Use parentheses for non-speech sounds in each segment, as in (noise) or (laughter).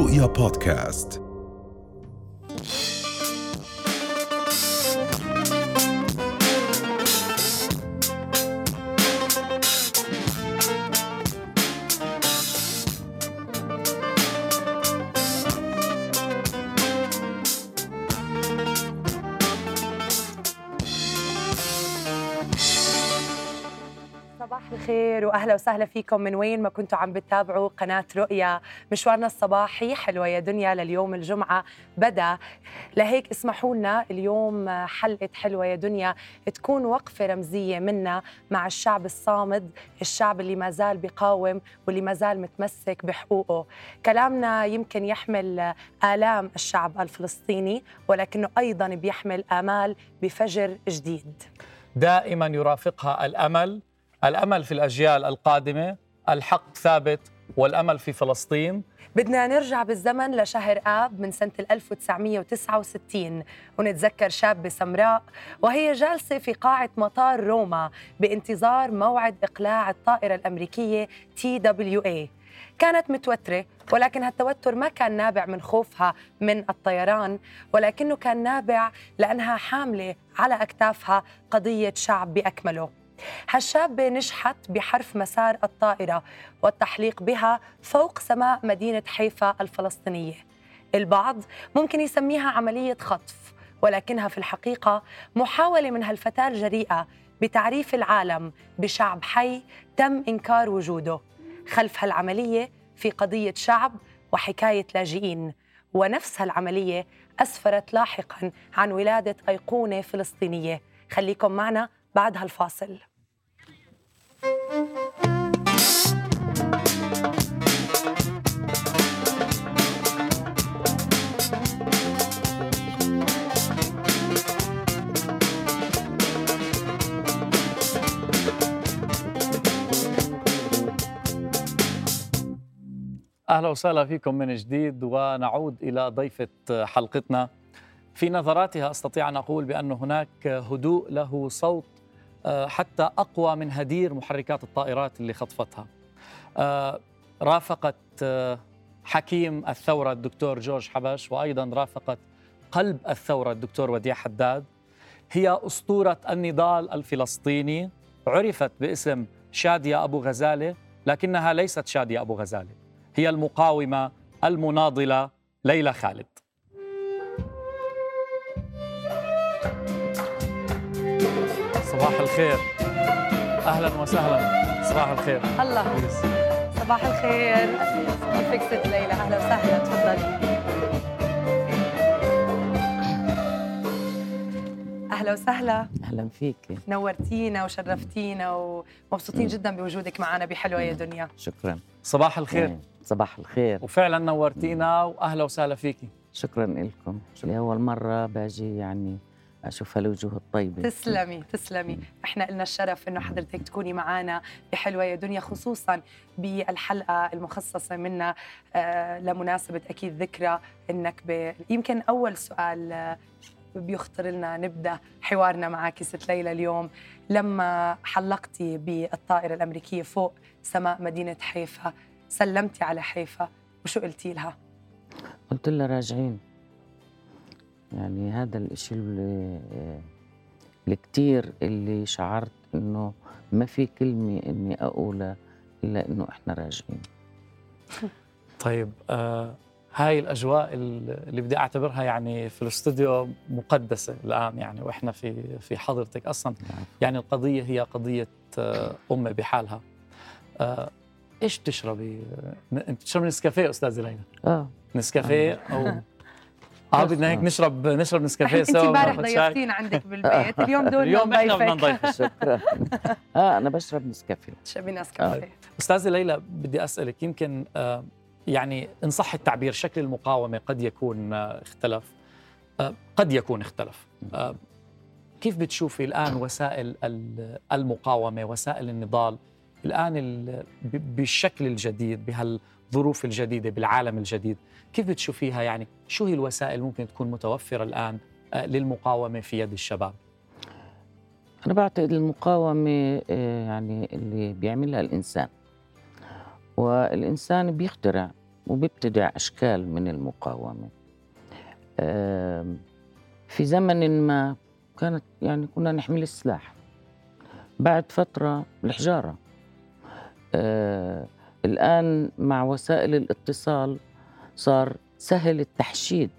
رؤيا بودكاست. واهلا وسهلا فيكم. من وين ما كنتوا عم بتتابعوا قناة رؤيا مشوارنا الصباحي. حلوة يا دنيا لليوم الجمعة. بدأ. لهيك اسمحوا لنا اليوم حلقة حلوة يا دنيا. تكون وقفة رمزية منا مع الشعب الصامد الشعب اللي ما زال بيقاوم واللي ما زال متمسك بحقوقه. كلامنا يمكن يحمل آلام الشعب الفلسطيني ولكنه أيضا بيحمل آمال بفجر جديد. دائما يرافقها الأمل الأمل في الأجيال القادمة الحق ثابت والأمل في فلسطين. بدنا نرجع بالزمن لشهر آب من سنة 1969 ونتذكر شابة سمراء وهي جالسة في قاعة مطار روما بانتظار موعد إقلاع الطائرة الأمريكية TWA كانت متوترة ولكن هالتوتر ما كان نابع من خوفها من الطيران ولكنه كان نابع لأنها حاملة على أكتافها قضية شعب بأكمله. هالشابة نجحت بحرف مسار الطائرة والتحليق بها فوق سماء مدينة حيفا الفلسطينية. البعض ممكن يسميها عملية خطف ولكنها في الحقيقة محاولة من هالفتاة الجريئة بتعريف العالم بشعب حي تم إنكار وجوده خلف هالعملية في قضية شعب وحكاية لاجئين. ونفس هالعملية أسفرت لاحقا عن ولادة أيقونة فلسطينية. خليكم معنا بعد هالفاصل. أهلا وسهلا فيكم من جديد ونعود إلى ضيفة حلقتنا في نظراتها أستطيع أن أقول بأن هناك هدوء له صوت آه، حتى أقوى من هدير محركات الطائرات اللي خطفتها. آه، رافقت آه، حكيم الثورة الدكتور جورج حبش وأيضا رافقت قلب الثورة الدكتور وديع حداد. هي أسطورة النضال الفلسطيني عرفت باسم شادية أبو غزالة لكنها ليست شادية أبو غزالة. هي المقاومة المناضلة ليلى خالد. صباح الخير. أهلا وسهلا. صباح الخير. الله. صباح الخير. كيفك ست ليلى؟ أهلا وسهلا. تفضلي أهلا وسهلا. أهلا فيك. نورتينا وشرفتينا ومبسوطين جدا بوجودك معنا بحلوة يا دنيا. شكرا. صباح الخير. إيه، صباح الخير. وفعلا نورتينا واهلا وسهلا فيكي. شكرا لكم. لأول مرة باجي يعني أشوف هالوجوه الطيبة. تسلمي تسلمي. إحنا لنا الشرف إنه حضرتك تكوني معنا بحلوة يا دنيا خصوصا بالحلقة المخصصة منا آه لمناسبة أكيد ذكرى إنك ب... يمكن أول سؤال آه، بيخطر لنا نبدأ حوارنا معك ست ليلى اليوم. لما حلقتي بالطائرة الأمريكية فوق سماء مدينة حيفا سلمتي على حيفا وشو قلتي لها؟ قلت لها راجعين. يعني هذا الإشي اللي, اللي كتير اللي شعرت إنه ما في كلمة إني أقولها إلا إنه إحنا راجعين. (laughs) طيب آه هاي الأجواء اللي بدي أعتبرها يعني في الاستوديو مقدسة الآن يعني وإحنا في في حضرتك أصلا. يعني القضية هي قضية آه أمة بحالها. آه إيش بتشربي؟ أنت بتشربي نسكافيه أستاذة ليلى؟ آه. نسكافيه أو آه بدنا هيك نشرب نشرب نسكافيه أنت سوا امبارح وناخد شاي. ضيفتينا عندك بالبيت. اليوم دول اليوم إحنا بدنا نضيفك شكرا. آه أنا بشرب نسكافيه. تشربي نسكافيه. أستاذة ليلى بدي أسألك يمكن آه يعني إن صح التعبير شكل المقاومة قد يكون آه اختلف. آه قد يكون اختلف. آه كيف بتشوفي الآن وسائل ال- المقاومة وسائل النضال؟ الآن ال- ب- بالشكل الجديد بهالظروف الجديدة بالعالم الجديد كيف بتشوفيها؟ يعني شو هي الوسائل ممكن تكون متوفرة الآن آه، للمقاومة في يد الشباب؟ أنا بعتقد المقاومة آه، يعني اللي بيعملها الإنسان. والإنسان بيخترع وبيبتدع أشكال من المقاومة. آم، في زمن ما كانت يعني كنا نحمل السلاح. بعد فترة الحجارة. آه، الآن مع وسائل الاتصال صار سهل التحشيد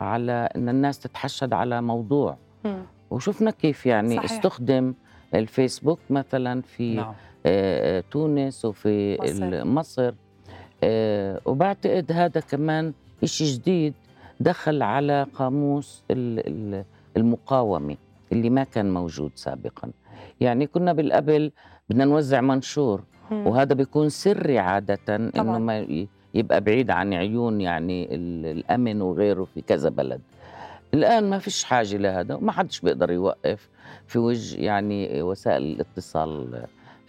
على أن الناس تتحشد على موضوع مم. وشفنا كيف يعني صحيح. استخدم الفيسبوك مثلا في نعم آه، تونس وفي مصر. مصر. آه، وبعتقد هذا كمان إشي جديد دخل على قاموس ال- ال- المقاومة اللي ما كان موجود سابقا. يعني كنا بالقبل بدنا نوزع منشور مم. وهذا بيكون سري عادة إنه. ما يبقى بعيد عن عيون يعني ال- الأمن وغيره في كذا بلد. الآن ما فيش حاجة لهذا وما حدش بيقدر يوقف في وجه يعني وسائل الاتصال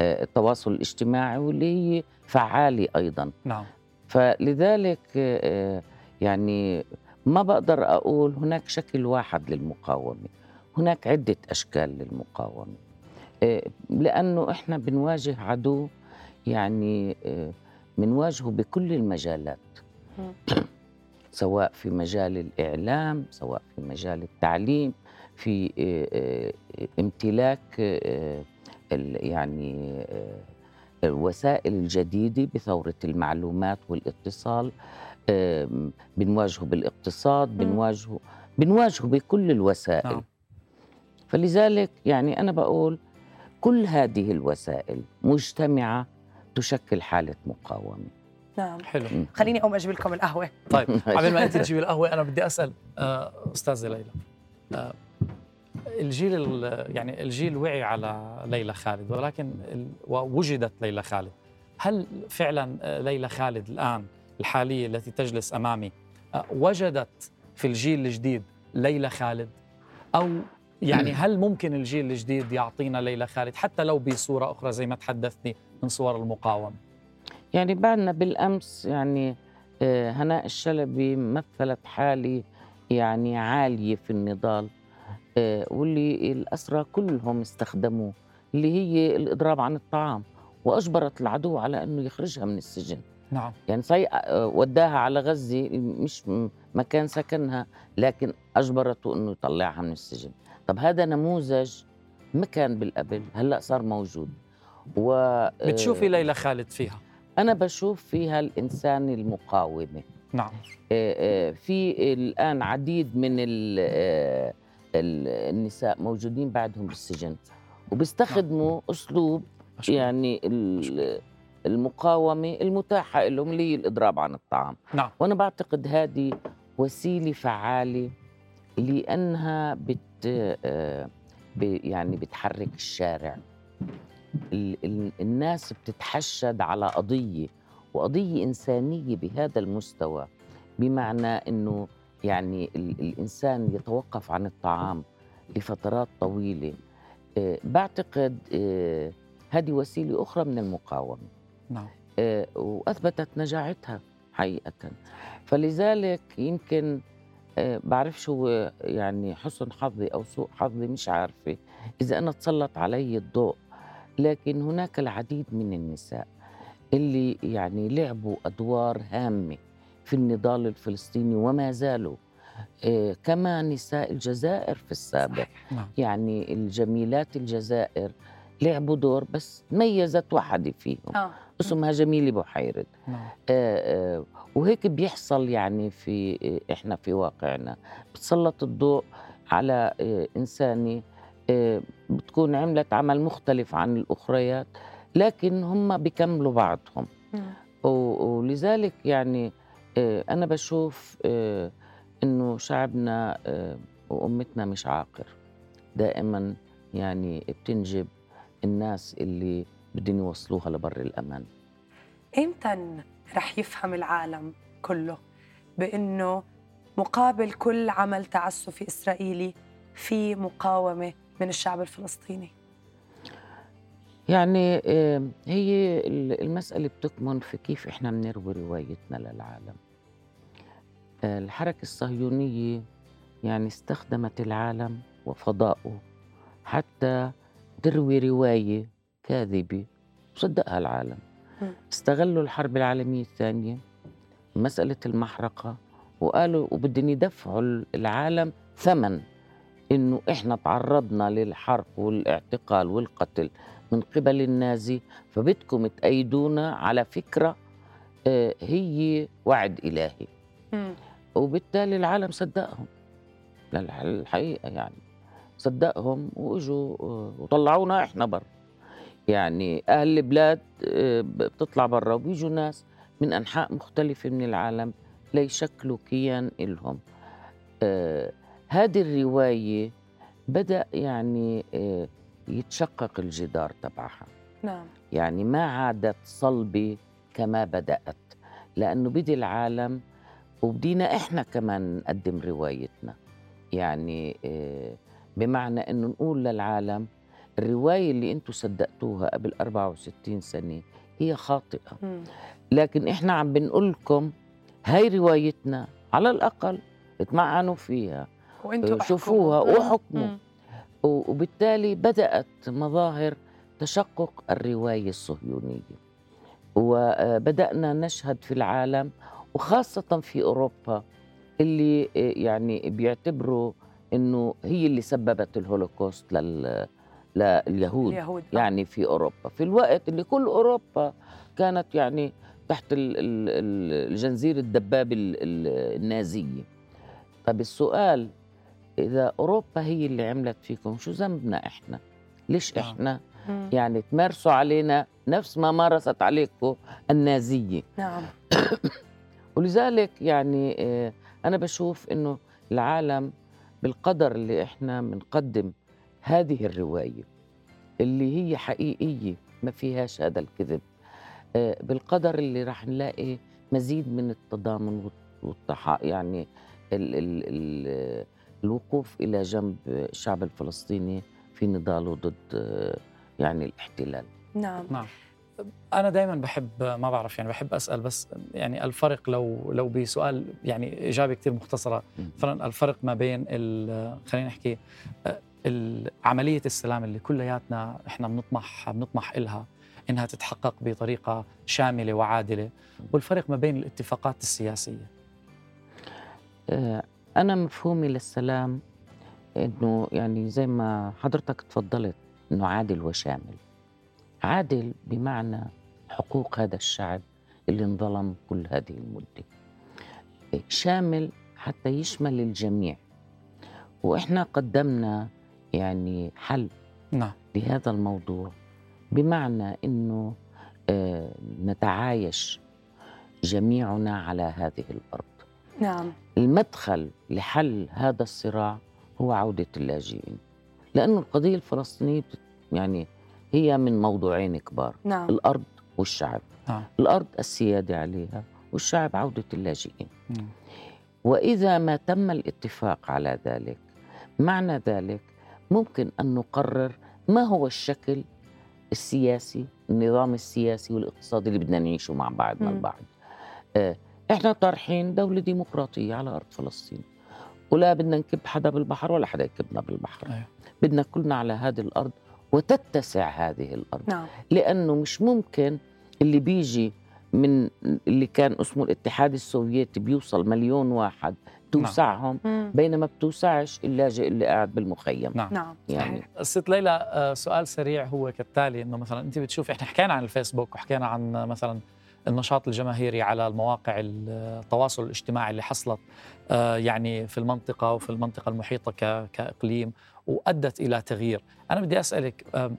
آه، التواصل الاجتماعي واللي هي فعالة أيضا. نعم. فلذلك آه، يعني ما بقدر أقول هناك شكل واحد للمقاومة. هناك عدة أشكال للمقاومة آه، لأنه إحنا بنواجه عدو يعني آه، بنواجهه بكل المجالات. (clears throat) سواء في مجال الإعلام سواء في مجال التعليم في آه، امتلاك يعني الوسائل الجديدة بثورة المعلومات والاتصال بنواجهه بالاقتصاد. بنواجهه بنواجهه بكل الوسائل نعم. فلذلك يعني أنا بقول كل هذه الوسائل مجتمعة تشكل حالة مقاومة. نعم. حلو. خليني أقوم أجيب لكم القهوة. طيب (laughs) قبل ما أنت تجيب القهوة أنا بدي أسأل آه، أستاذة ليلى. آه، الجيل ال- يعني الجيل وعي على ليلى خالد ولكن ووجدت ليلى خالد. هل فعلا آه، ليلى خالد الآن الحالية التي تجلس أمامي آه، وجدت في الجيل الجديد ليلى خالد؟ أو يعني (clears throat) هل ممكن الجيل الجديد يعطينا ليلى خالد حتى لو بصورة أخرى زي ما تحدثتي من صور المقاومة؟ يعني بعدنا بالأمس يعني آه، هناء الشلبي مثلت حالي يعني عالية في النضال آه، واللي الأسرى كلهم استخدموه اللي هي الإضراب عن الطعام وأجبرت العدو على أنه يخرجها من السجن. نعم. يعني صي آه، وداها على غزة مش مكان سكنها لكن أجبرته أنه يطلعها من السجن. طب هذا نموذج ما كان بالقبل هلأ صار موجود. و آه، بتشوفي ليلى خالد فيها؟ أنا بشوف فيها الإنسان المقاومة. نعم. آه، آه، في الآن عديد من ال- ال- النساء موجودين بعدهم بالسجن وبيستخدموا أسلوب أشكرك. يعني ال- المقاومة المتاحة لهم اللي هي الإضراب عن الطعام. نعم. وأنا بعتقد هذه وسيلة فعالة لأنها بت آه، ب- يعني بتحرك الشارع. ال- ال- الناس بتتحشد على قضية وقضية إنسانية بهذا المستوى بمعنى أنه يعني ال- الإنسان يتوقف عن الطعام لفترات طويلة. آه، بعتقد آه، هذه وسيلة أخرى من المقاومة. نعم. آه، وأثبتت نجاعتها حقيقة. فلذلك يمكن آه، بعرفش هو يعني حسن حظي أو سوء حظي مش عارفة. إذا أنا تسلط علي الضوء لكن هناك العديد من النساء اللي يعني لعبوا أدوار هامة في النضال الفلسطيني وما زالوا. آه، كما نساء الجزائر في السابق. نعم. يعني الجميلات الجزائر لعبوا دور بس ميزت واحدة فيهم آه. اسمها جميلة بحيرد نعم. آه، آه، وهيك بيحصل يعني في آه، إحنا في واقعنا. بتسلط الضوء على آه، إنسانة آه، بتكون عملت عمل مختلف عن الأخريات لكن هم بيكملوا بعضهم. و- ولذلك يعني آه، أنا بشوف آه، إنه شعبنا آه، وأمتنا مش عاقر. دائما يعني بتنجب الناس اللي بدهم يوصلوها لبر الأمان. إمتى رح يفهم العالم كله بإنه مقابل كل عمل تعسفي إسرائيلي في مقاومة من الشعب الفلسطيني؟ يعني هي ال- المسألة بتكمن في كيف إحنا بنروي روايتنا للعالم. الحركة الصهيونية يعني استخدمت العالم وفضاؤه حتى تروي رواية كاذبة وصدقها العالم. استغلوا الحرب العالمية الثانية مسألة المحرقة وقالوا وبدهم يدفعوا العالم ثمن إنه إحنا تعرضنا للحرق والاعتقال والقتل من قبل النازي فبدكم تأيدونا على فكرة آه، هي وعد إلهي مم. وبالتالي العالم صدقهم الحقيقة يعني صدقهم وإجوا وطلعونا إحنا برا. يعني أهل البلاد آه، بتطلع برا وبيجوا ناس من أنحاء مختلفة من العالم ليشكلوا كيان إلهم. آه هذه الرواية بدأ يعني آه يتشقق الجدار تبعها. نعم. يعني ما عادت صلبة كما بدأت لأنه بدي العالم وبدينا إحنا كمان نقدم روايتنا. يعني آه بمعنى إنه نقول للعالم الرواية اللي أنتم صدقتوها قبل 64 سنة هي خاطئة مم. لكن إحنا عم بنقول لكم هاي روايتنا على الأقل اتمعنوا فيها وأنتوا شوفوها. وحكموا. مم. وبالتالي بدأت مظاهر تشقق الرواية الصهيونية وبدانا نشهد في العالم وخاصة في أوروبا اللي يعني بيعتبروا إنه هي اللي سببت الهولوكوست لل لليهود اليهود آه. يعني في أوروبا في الوقت اللي كل أوروبا كانت يعني تحت ال- ال- ال- الجنزير الدباب ال- ال- النازيه طب السؤال إذا أوروبا هي اللي عملت فيكم شو ذنبنا إحنا ليش نعم. إحنا مم. يعني تمارسوا علينا نفس ما مارست عليكم النازية نعم (coughs) ولذلك يعني آه، أنا بشوف إنه العالم بالقدر اللي إحنا بنقدم هذه الرواية اللي هي حقيقية ما فيهاش هذا الكذب آه، بالقدر اللي راح نلاقي مزيد من التضامن والتح يعني ال ال ال الوقوف إلى جنب الشعب الفلسطيني في نضاله ضد آه، يعني الاحتلال. نعم. نعم. أنا دائما بحب ما بعرف يعني بحب أسأل بس يعني الفرق لو لو بسؤال يعني إجابة كثير مختصرة. مثلا الفرق ما بين خلينا نحكي عملية السلام اللي كلياتنا إحنا بنطمح بنطمح إلها إنها تتحقق بطريقة شاملة وعادلة والفرق ما بين الاتفاقات السياسية. آه، أنا مفهومي للسلام إنه يعني زي ما حضرتك تفضلت إنه عادل وشامل. عادل بمعنى حقوق هذا الشعب اللي انظلم كل هذه المدة. شامل حتى يشمل الجميع. وإحنا قدمنا يعني حل نعم. لهذا الموضوع بمعنى إنه آه، نتعايش جميعنا على هذه الأرض. نعم. المدخل لحل هذا الصراع هو عودة اللاجئين. لأنه القضية الفلسطينية بت- يعني هي من موضوعين كبار نعم. الأرض والشعب. نعم. الأرض السيادة عليها والشعب عودة اللاجئين. مم. وإذا ما تم الاتفاق على ذلك معنى ذلك ممكن أن نقرر ما هو الشكل السياسي النظام السياسي والاقتصادي اللي بدنا نعيشه مع بعض مم. من بعض آه، إحنا طارحين دولة ديمقراطية على أرض فلسطين. ولا بدنا نكب حدا بالبحر ولا حدا يكبنا بالبحر. أيوة. بدنا كلنا على هذه الأرض وتتسع هذه الأرض. نعم. لأنه مش ممكن اللي بيجي من اللي كان اسمه الاتحاد السوفيتي بيوصل مليون واحد توسعهم مم. بينما بتوسعش اللاجئ اللي قاعد بالمخيم. نعم. نعم. يعني. ست ليلى آه، سؤال سريع هو كالتالي إنه مثلا أنت بتشوف إحنا حكينا عن الفيسبوك وحكينا عن مثلا النشاط الجماهيري على المواقع التواصل الاجتماعي اللي حصلت آه، يعني في المنطقة وفي المنطقة المحيطة ك- كإقليم. وأدت إلى تغيير، أنا بدي أسألك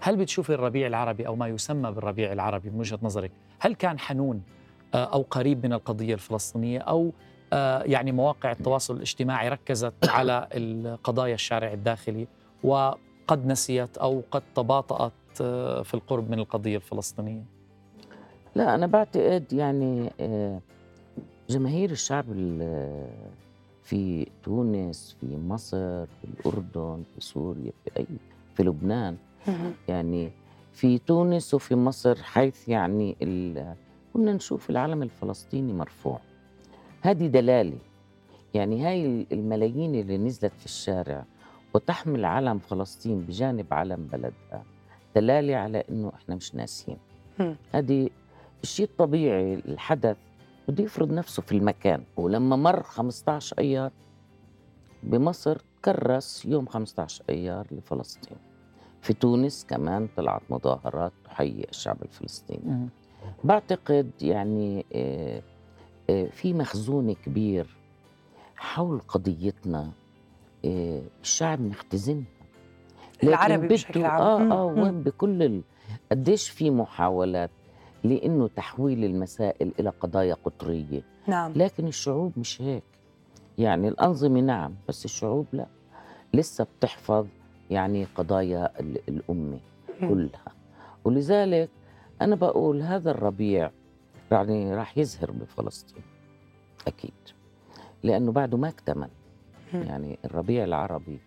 هل بتشوفي الربيع العربي أو ما يسمى بالربيع العربي من وجهة نظرك، هل كان حنون أو قريب من القضية الفلسطينية أو يعني مواقع التواصل الاجتماعي ركزت على القضايا الشارع الداخلي وقد نسيت أو قد تباطأت في القرب من القضية الفلسطينية؟ لا أنا بعتقد يعني جماهير الشعب ال- في تونس في مصر في الأردن في سوريا في أي في لبنان. يعني في تونس وفي مصر حيث يعني ال- كنا نشوف العلم الفلسطيني مرفوع هذه دلالة يعني هاي الملايين اللي نزلت في الشارع وتحمل علم فلسطين بجانب علم بلدها دلالة على إنه إحنا مش ناسيين. هذه الشيء الطبيعي الحدث بده يفرض نفسه في المكان ولما مر 15 أيار بمصر كرس يوم 15 أيار لفلسطين في تونس كمان طلعت مظاهرات تحيي الشعب الفلسطيني. بعتقد يعني آه، آه، في مخزون كبير حول قضيتنا آه، الشعب مختزنها لكن العربي بشكل عام. آه آه. وين بكل ال... قديش في محاولات لأنه تحويل المسائل إلى قضايا قطرية. نعم. لكن الشعوب مش هيك. يعني الأنظمة نعم بس الشعوب لا. لسه بتحفظ يعني قضايا ال- الأمة مم. كلها. ولذلك أنا بقول هذا الربيع يعني راح يزهر بفلسطين. أكيد. لأنه بعده ما اكتمل. يعني الربيع العربي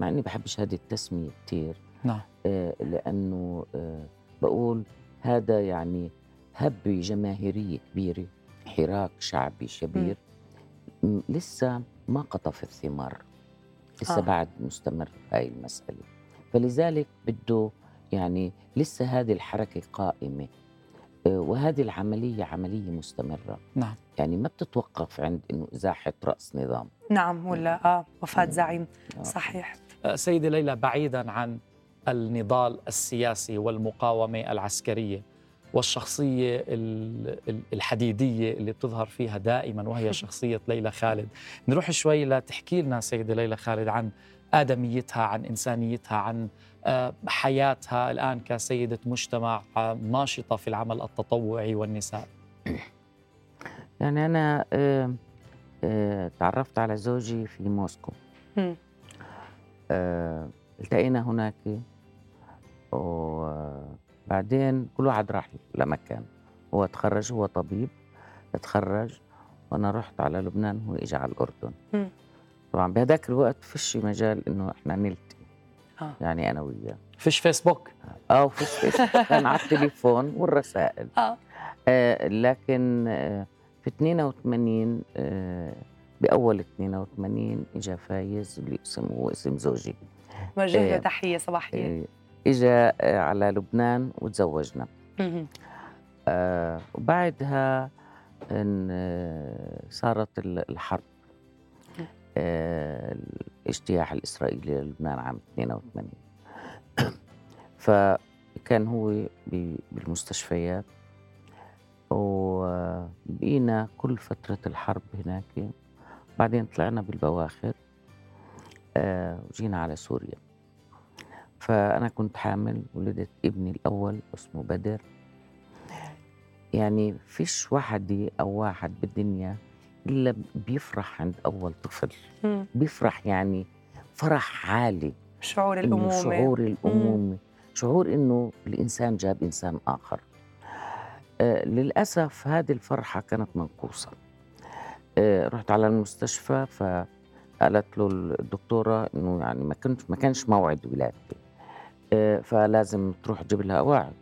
مع إني بحبش هذه التسمية كتير. نعم. آه، لأنه آه، بقول هذا يعني هبة جماهيرية كبيرة حراك شعبي كبير م- لسه ما قطف الثمار. لسه آه. آه. بعد مستمر هاي المسألة. فلذلك بده يعني لسه هذه الحركة قائمة. آه، وهذه العملية عملية مستمرة. نعم. يعني ما بتتوقف عند إنه إزاحة رأس نظام. نعم ولا آه وفاة زعيم. آه. صحيح. آه، سيدة ليلى بعيدا عن النضال السياسي والمقاومة العسكرية والشخصية ال- ال- الحديدية اللي بتظهر فيها دائما وهي (laughs) شخصية ليلى خالد. نروح شوي لتحكي لنا سيدة ليلى خالد عن آدميتها عن إنسانيتها عن آه، حياتها الآن كسيدة مجتمع آه، ناشطة في العمل التطوعي والنساء. (clears throat) يعني أنا آه، تعرفت على زوجي في موسكو. التقينا هناك. وبعدين كل واحد راح لمكان. هو تخرج هو طبيب تخرج وأنا رحت على لبنان هو اجى على الأردن. طبعا بهذاك الوقت فيش مجال إنه إحنا نلتقي. آه. يعني أنا وياه. فيش فيسبوك؟ أو فيش فيش. كان على التليفون والرسائل. آه. آه لكن آه في 82 آه بأول 82 اجى فايز اللي اسمه اسم زوجي. وجه له إيه. تحية صباحية. آه، اجى آه، على لبنان وتزوجنا. آه، وبعدها إن آه، صارت ال- الحرب. آه، الاجتياح الإسرائيلي للبنان عام 82 (clears throat) فكان هو بالمستشفيات. وبقينا كل فترة الحرب هناك. بعدين طلعنا بالبواخر. وجينا على سوريا. فأنا كنت حامل ولدت ابني الأول اسمه بدر. يعني فيش وحدة أو واحد بالدنيا إلا بيفرح عند أول طفل. بيفرح يعني فرح عالي. شعور إنه الأمومة. شعور الأمومة. شعور إنه الإنسان جاب إنسان آخر. آه للأسف هذه الفرحة كانت منقوصة. آه رحت على المستشفى فقالت له الدكتورة إنه يعني ما كنت ما كانش موعد ولادتي آه فلازم تروح تجيب لها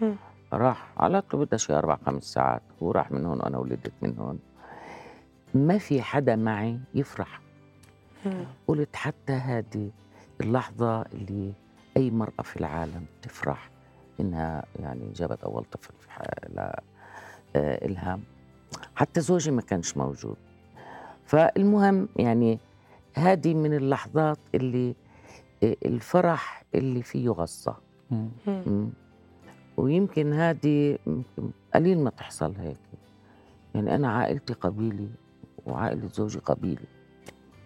مم. راح. قالت له بدها شي أربع خمس ساعات. هو راح من هون وأنا ولدت من هون. ما في حدا معي يفرح. مم. قلت حتى هذه اللحظة اللي أي مرأة في العالم تفرح إنها يعني جابت أول طفل في ح- لا آه، إلها. حتى زوجي ما كانش موجود. فالمهم يعني هذه من اللحظات اللي آه، الفرح اللي فيه غصة. مم. مم. مم. ويمكن هذه قليل ما تحصل هيك. يعني أنا عائلتي قبيلي وعائلة زوجي قبيلي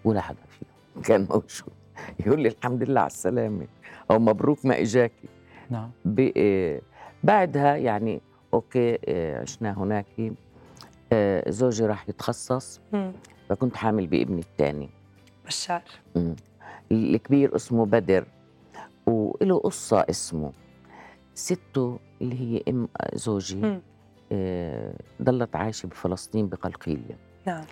ولا حدا فيهم. (laughs) كان موجود. يقول لي الحمد لله على السلامة. أو مبروك ما إجاكي. نعم. آه، بعدها يعني أوكي آه، عشنا هناك. زوجي راح يتخصص. فكنت حامل بابني الثاني بشار مم. الكبير اسمه بدر وله قصة اسمه سته اللي هي أم زوجي. آه، ضلت عايشة بفلسطين بقلقيلية نعم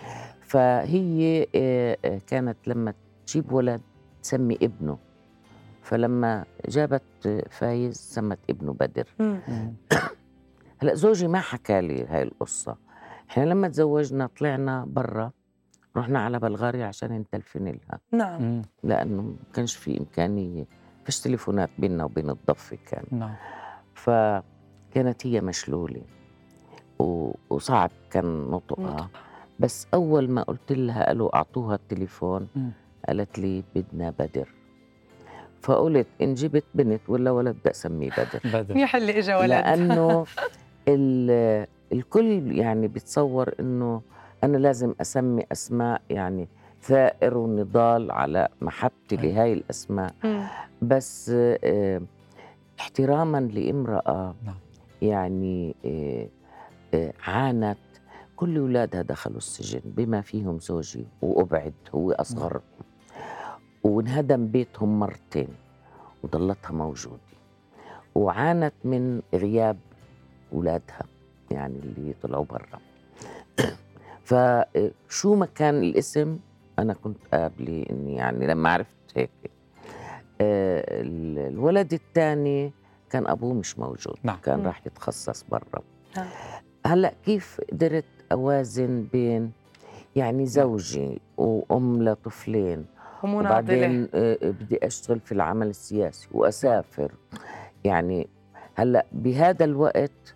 فهي آه، آه، كانت لما تجيب ولد تسمي ابنه فلما جابت آه، فايز سمت ابنه بدر. هلا زوجي ما حكى لي هاي القصة إحنا لما تزوجنا طلعنا برا رحنا على بلغاريا عشان نتلفن لها نعم. لأنه ما كانش في امكانيه فيش تليفونات بيننا وبين الضفه كان. نعم. فكانت هي مشلولة. و- وصعب كان نطقها. بس أول ما قلت لها قالوا أعطوها التليفون. قالت لي بدنا بدر. فقلت إن جبت بنت ولا ولد بدي اسميه بدر. (laughs) بدر. منيح اللي اجى ولد. لأنه (laughs) ال- الكل يعني بتصور إنه أنا لازم أسمي أسماء يعني ثائر ونضال على محبتي لهاي الأسماء. مم. بس آه، احتراما لامرأة نعم. يعني آه، آه، عانت. كل أولادها دخلوا السجن بما فيهم زوجي وأبعد هو أصغر. وانهدم بيتهم مرتين وضلتها موجودة. وعانت من غياب أولادها يعني اللي طلعوا برا. فشو ما كان الاسم؟ أنا كنت قابله إني يعني لما عرفت هيك آه، ال- الولد الثاني كان أبوه مش موجود نعم. كان. راح يتخصص برا. نعم. هلأ كيف قدرت أوازن بين يعني زوجي وأم لطفلين؟ ومناضله وبعدين آه، بدي أشتغل في العمل السياسي وأسافر. يعني هلأ بهذا الوقت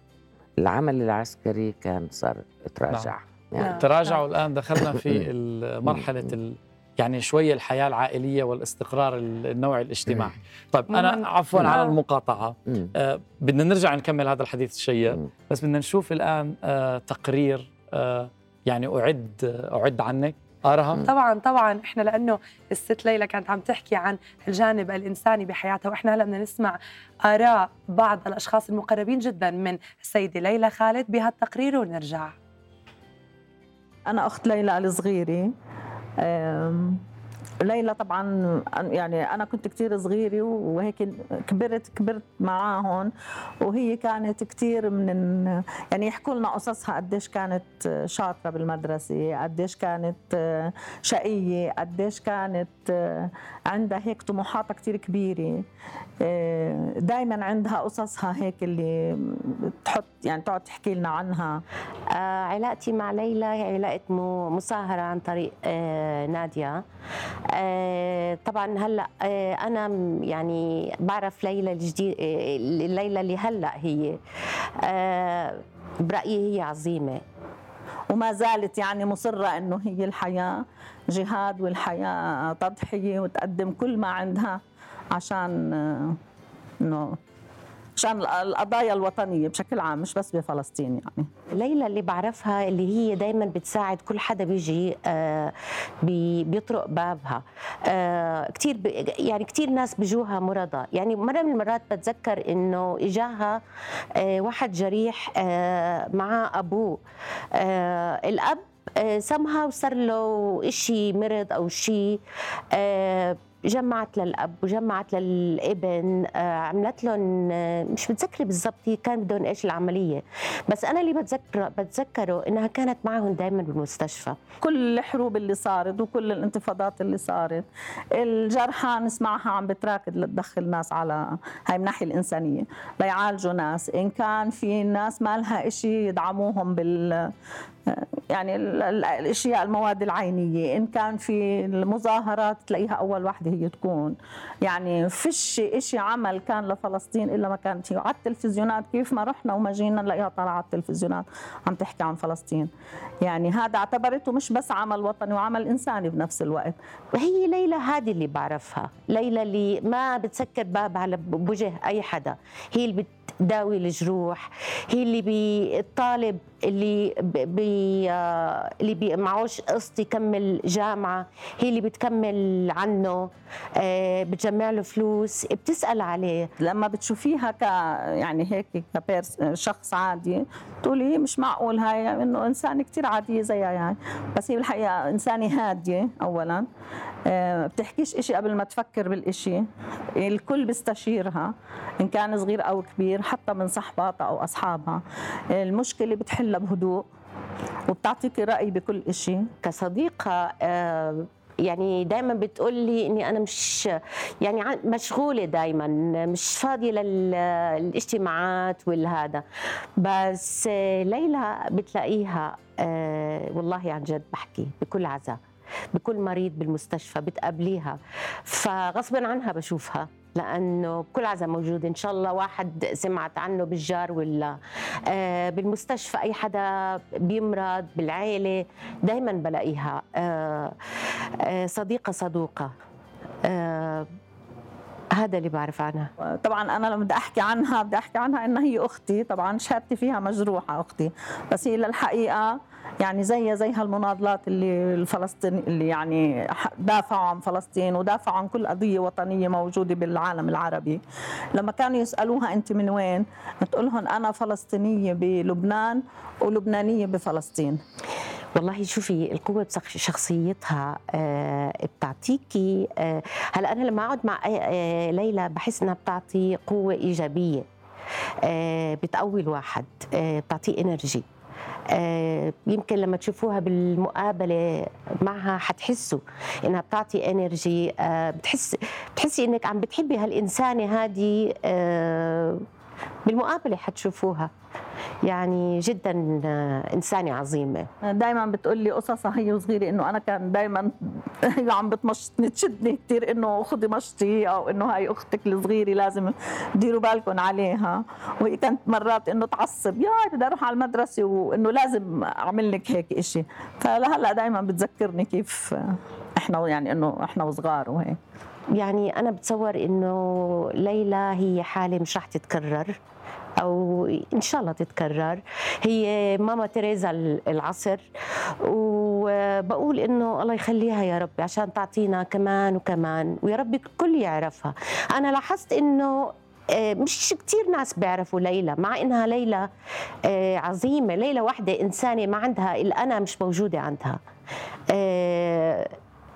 العمل العسكري كان صار تراجع. يعني نعم. تراجعوا الآن دخلنا في (coughs) ال يعني شوية الحياة العائلية والاستقرار ال- النوعي الاجتماعي طيب أنا مم. عفوا على. المقاطعة مم. آه بدنا نرجع نكمل هذا الحديث الشيق. بس بدنا نشوف الآن آه تقرير آه يعني أعد أعد عنك آرها طبعا طبعا إحنا لأنه الست ليلى كانت عم تحكي عن الجانب الإنساني بحياتها وإحنا هلأ بدنا نسمع آراء بعض الأشخاص المقربين جدا من السيدة ليلى خالد بهالتقرير ونرجع أنا أخت ليلى الصغيرة أم، ليلى طبعا يعني أنا كنت كتير صغيرة وهيك كبرت كبرت معاهم وهي كانت كتير من يعني يحكوا لنا قصصها قديش كانت شاطرة بالمدرسة قديش كانت شقية قديش كانت عندها هيك طموحاتها كتير كبيرة. دائما عندها قصصها هيك اللي تحط يعني تقعد تحكي لنا عنها. آه، علاقتي مع ليلى هي علاقة مو- مصاهرة عن طريق آه، نادية. آه، طبعا هلأ آه، أنا م- يعني بعرف ليلى الجديد آه، ليلى اللي هلأ هي آه، برأيي هي عظيمة. وما زالت يعني مصرة إنه هي الحياة جهاد والحياة تضحية وتقدم كل ما عندها عشان آه، عشان القضايا الوطنية بشكل عام مش بس بفلسطين يعني. ليلى اللي بعرفها اللي هي دايما بتساعد كل حدا بيجي آه، بي- بيطرق بابها. آه، كتير ب- يعني كتير ناس بيجوها مرضى. يعني مرة من المرات بتذكر إنه إجاها آه، واحد جريح مع أبوه. الأب سمها وصار له إشي مرض أو شيء جمعت للأب وجمعت للابن آه، عملت لهم آه، مش متذكرة بالضبط كان بدهم إيش العملية. بس أنا اللي بتذكره بتذكره إنها كانت معهم دائما بالمستشفى. كل الحروب اللي صارت وكل الانتفاضات اللي صارت الجرحى نسمعها عم بتراكد لتدخل ناس على هاي من الناحيه الإنسانية ليعالجوا ناس. إن كان في ناس ما لها شيء يدعموهم بال يعني ال- ال- الأشياء المواد العينية. إن كان في المظاهرات تلاقيها أول وحده هي تكون يعني فيش إشي عمل كان لفلسطين إلا ما كانت هي. وعلى التلفزيونات كيف ما رحنا وما جينا نلاقيها طالعة على التلفزيونات عم تحكي عن فلسطين. يعني هذا اعتبرته مش بس عمل وطني وعمل إنساني بنفس الوقت. هي ليلى هذه اللي بعرفها. ليلى اللي ما بتسكر باب على بوجه أي حدا. هي اللي بتداوي الجروح. هي اللي بتطالب اللي بي اللي بي معوش قسط يكمل جامعة هي اللي بتكمل عنه آه، بتجمع له فلوس بتسأل عليه. لما بتشوفيها ك يعني هيك شخص عادي تقولي مش معقول هاي إنه انسانه كثير عادية زيها يعني. بس هي بالحقيقة إنسانة هادية اولا. آه، بتحكيش إشي قبل ما تفكر بالإشي. الكل بيستشيرها إن كان صغير أو كبير حتى من صحباتها أو أصحابها. المشكلة بتحلها بهدوء وبتعطيكي رأي بكل إشي. كصديقة آه، يعني دائما بتقول لي إني أنا مش يعني عن- مشغولة دائما مش فاضية للإجتماعات والهذا. بس آه، ليلى بتلاقيها آه، والله عن جد بحكي بكل عزاء بكل مريض بالمستشفى بتقابليها. فغصبا عنها بشوفها. لأنه كل عزا موجود. إن شاء الله واحد سمعت عنه بالجار ولا آه، بالمستشفى أي حدا بيمرض بالعيلة دائما بلاقيها. آه، آه، صديقة صدوقة. هذا اللي بعرف عنها. طبعا أنا لما بدي أحكي عنها بدي أحكي عنها إنها هي أختي. طبعا شهادتي فيها مجروحة أختي. بس هي للحقيقة يعني زي زي هالمناضلات اللي الفلسطيني اللي يعني دافعوا عن فلسطين ودافعوا عن كل قضية وطنية موجودة بالعالم العربي. لما كانوا يسألوها أنت من وين؟ بتقول لهم أنا فلسطينية بلبنان ولبنانية بفلسطين. والله شوفي القوة بشخصيتها آه، بتعطيكي آه، هلا أنا لما أقعد مع آه، ليلى بحس إنها بتعطي قوة إيجابية بتقوي الواحد بتعطيه energy آه، يمكن لما تشوفوها بالمقابلة معها حتحسوا إنها بتعطي energy آه، بتحس بتحسي إنك عم بتحبي هالإنسانة هذه آه، بالمقابلة حتشوفوها. يعني جدا آه، إنسانة عظيمة. دائما بتقول لي قصصها هي وصغيرة إنه أنا كان دائما هي (laughs) عم بتمشطني تشدني كثير إنه خذي مشطي أو إنه هاي أختك الصغيرة لازم ديروا بالكم عليها. وهي كانت مرات إنه تعصب يا بدي أروح على المدرسة وإنه لازم أعمل لك هيك إشي. فلهلأ دائما بتذكرني كيف إحنا يعني إنه إحنا وصغار وهيك. يعني أنا بتصور إنه ليلى هي حالة مش رح تتكرر أو إن شاء الله تتكرر. هي ماما تريزا العصر وبقول إنه الله يخليها يا رب عشان تعطينا كمان وكمان ويا رب الكل يعرفها. أنا لاحظت إنه آه، مش كتير ناس بيعرفوا ليلى مع إنها ليلى آه، عظيمة ليلى وحدة إنسانة ما عندها الانا مش موجودة عندها. آه،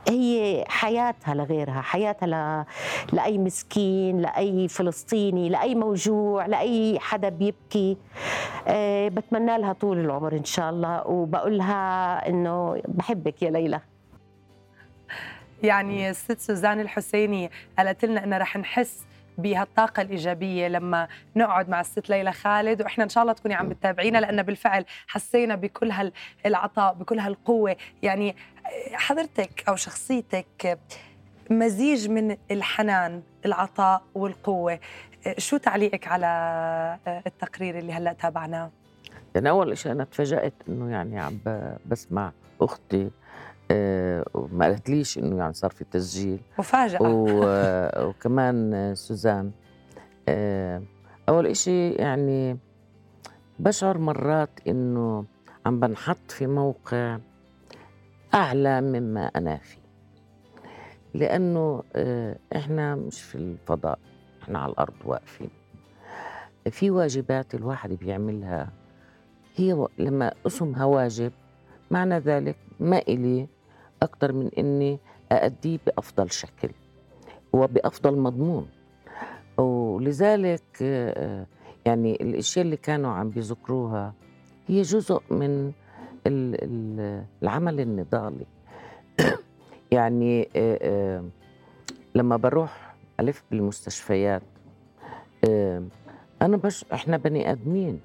هي حياتها لغيرها حياتها ل... لأي مسكين لأي فلسطيني لأي موجوع لأي حدا بيبكي. أه بتمنى لها طول العمر إن شاء الله وبقول لها إنه بحبك يا ليلى. يعني الست سوزان الحسيني قالت لنا انه رح نحس بهالطاقة الإيجابية لما نقعد مع الست ليلى خالد. وإحنا إن شاء الله تكوني عم بتتابعينا لأن بالفعل حسينا بكل هالعطاء بكل هالقوة. يعني حضرتك أو شخصيتك مزيج من الحنان العطاء والقوة. شو تعليقك على التقرير اللي هلأ تابعناه؟ يعني أول شيء أنا تفاجأت إنه يعني عم بسمع أختي آه، وما قالتليش إنه يعني صار في تسجيل. مفاجأة. (laughs) وكمان سوزان آه، أول إشي يعني بشعر مرات إنه عم بنحط في موقع أعلى مما أنا فيه. لأنه آه، إحنا مش في الفضاء إحنا على الأرض واقفين. في واجبات الواحد بيعملها. هي لما أسمها واجب معنى ذلك ما إلي أكثر من إني أأديه بأفضل شكل وبأفضل مضمون. ولذلك آه، يعني الأشياء اللي كانوا عم بيذكروها هي جزء من ال- ال- العمل النضالي. (coughs) يعني آه، آه، لما بروح ألف بالمستشفيات أنا بش إحنا بني آدمين.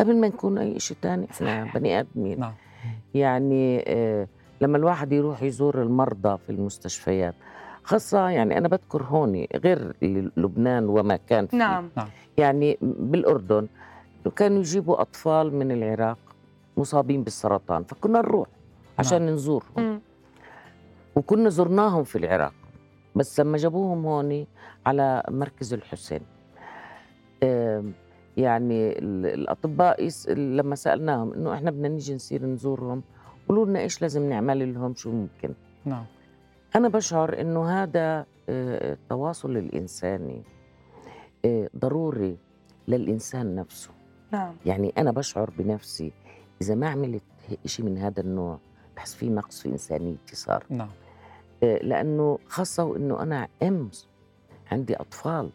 قبل ما نكون أي شيء تاني صحيح. بني آدمين. نعم. يعني لما الواحد يروح يزور المرضى في المستشفيات خاصة يعني أنا بذكر هون غير لبنان وما كان فيه نعم. يعني بالأردن كانوا يجيبوا أطفال من العراق مصابين بالسرطان فكنا نروح عشان نزورهم. مم. وكنا زرناهم في العراق بس لما جابوهم هون على مركز الحسين. يعني ال- الأطباء. لما سألناهم إنه إحنا بدنا نيجي نصير نزورهم قولوا لنا إيش لازم نعمل لهم شو ممكن. نعم. أنا بشعر إنه هذا آه، التواصل الإنساني آه، ضروري للإنسان نفسه. نعم. يعني أنا بشعر بنفسي إذا ما عملت شيء من هذا النوع بحس في نقص في إنسانيتي صار نعم. آه، لأنه خاصة وإنه أنا أم عندي أطفال.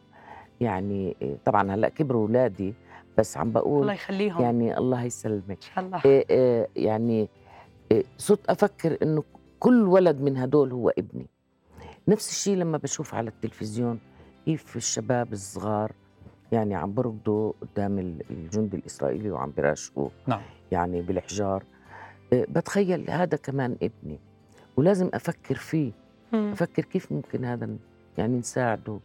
يعني طبعا هلأ كبروا أولادي بس عم الله بقول يخليهم. يعني الله يسلمك. إن شاء الله. يعني صرت أفكر إنه كل ولد من هدول هو ابني. نفس الشيء لما بشوف على التلفزيون كيف الشباب الصغار يعني عم بركضوا قدام ال- الجندي الإسرائيلي وعم براشقوا نعم. يعني بالحجار. آه، بتخيل هذا كمان ابني. ولازم أفكر فيه. مم. أفكر كيف ممكن هذا يعني نساعده.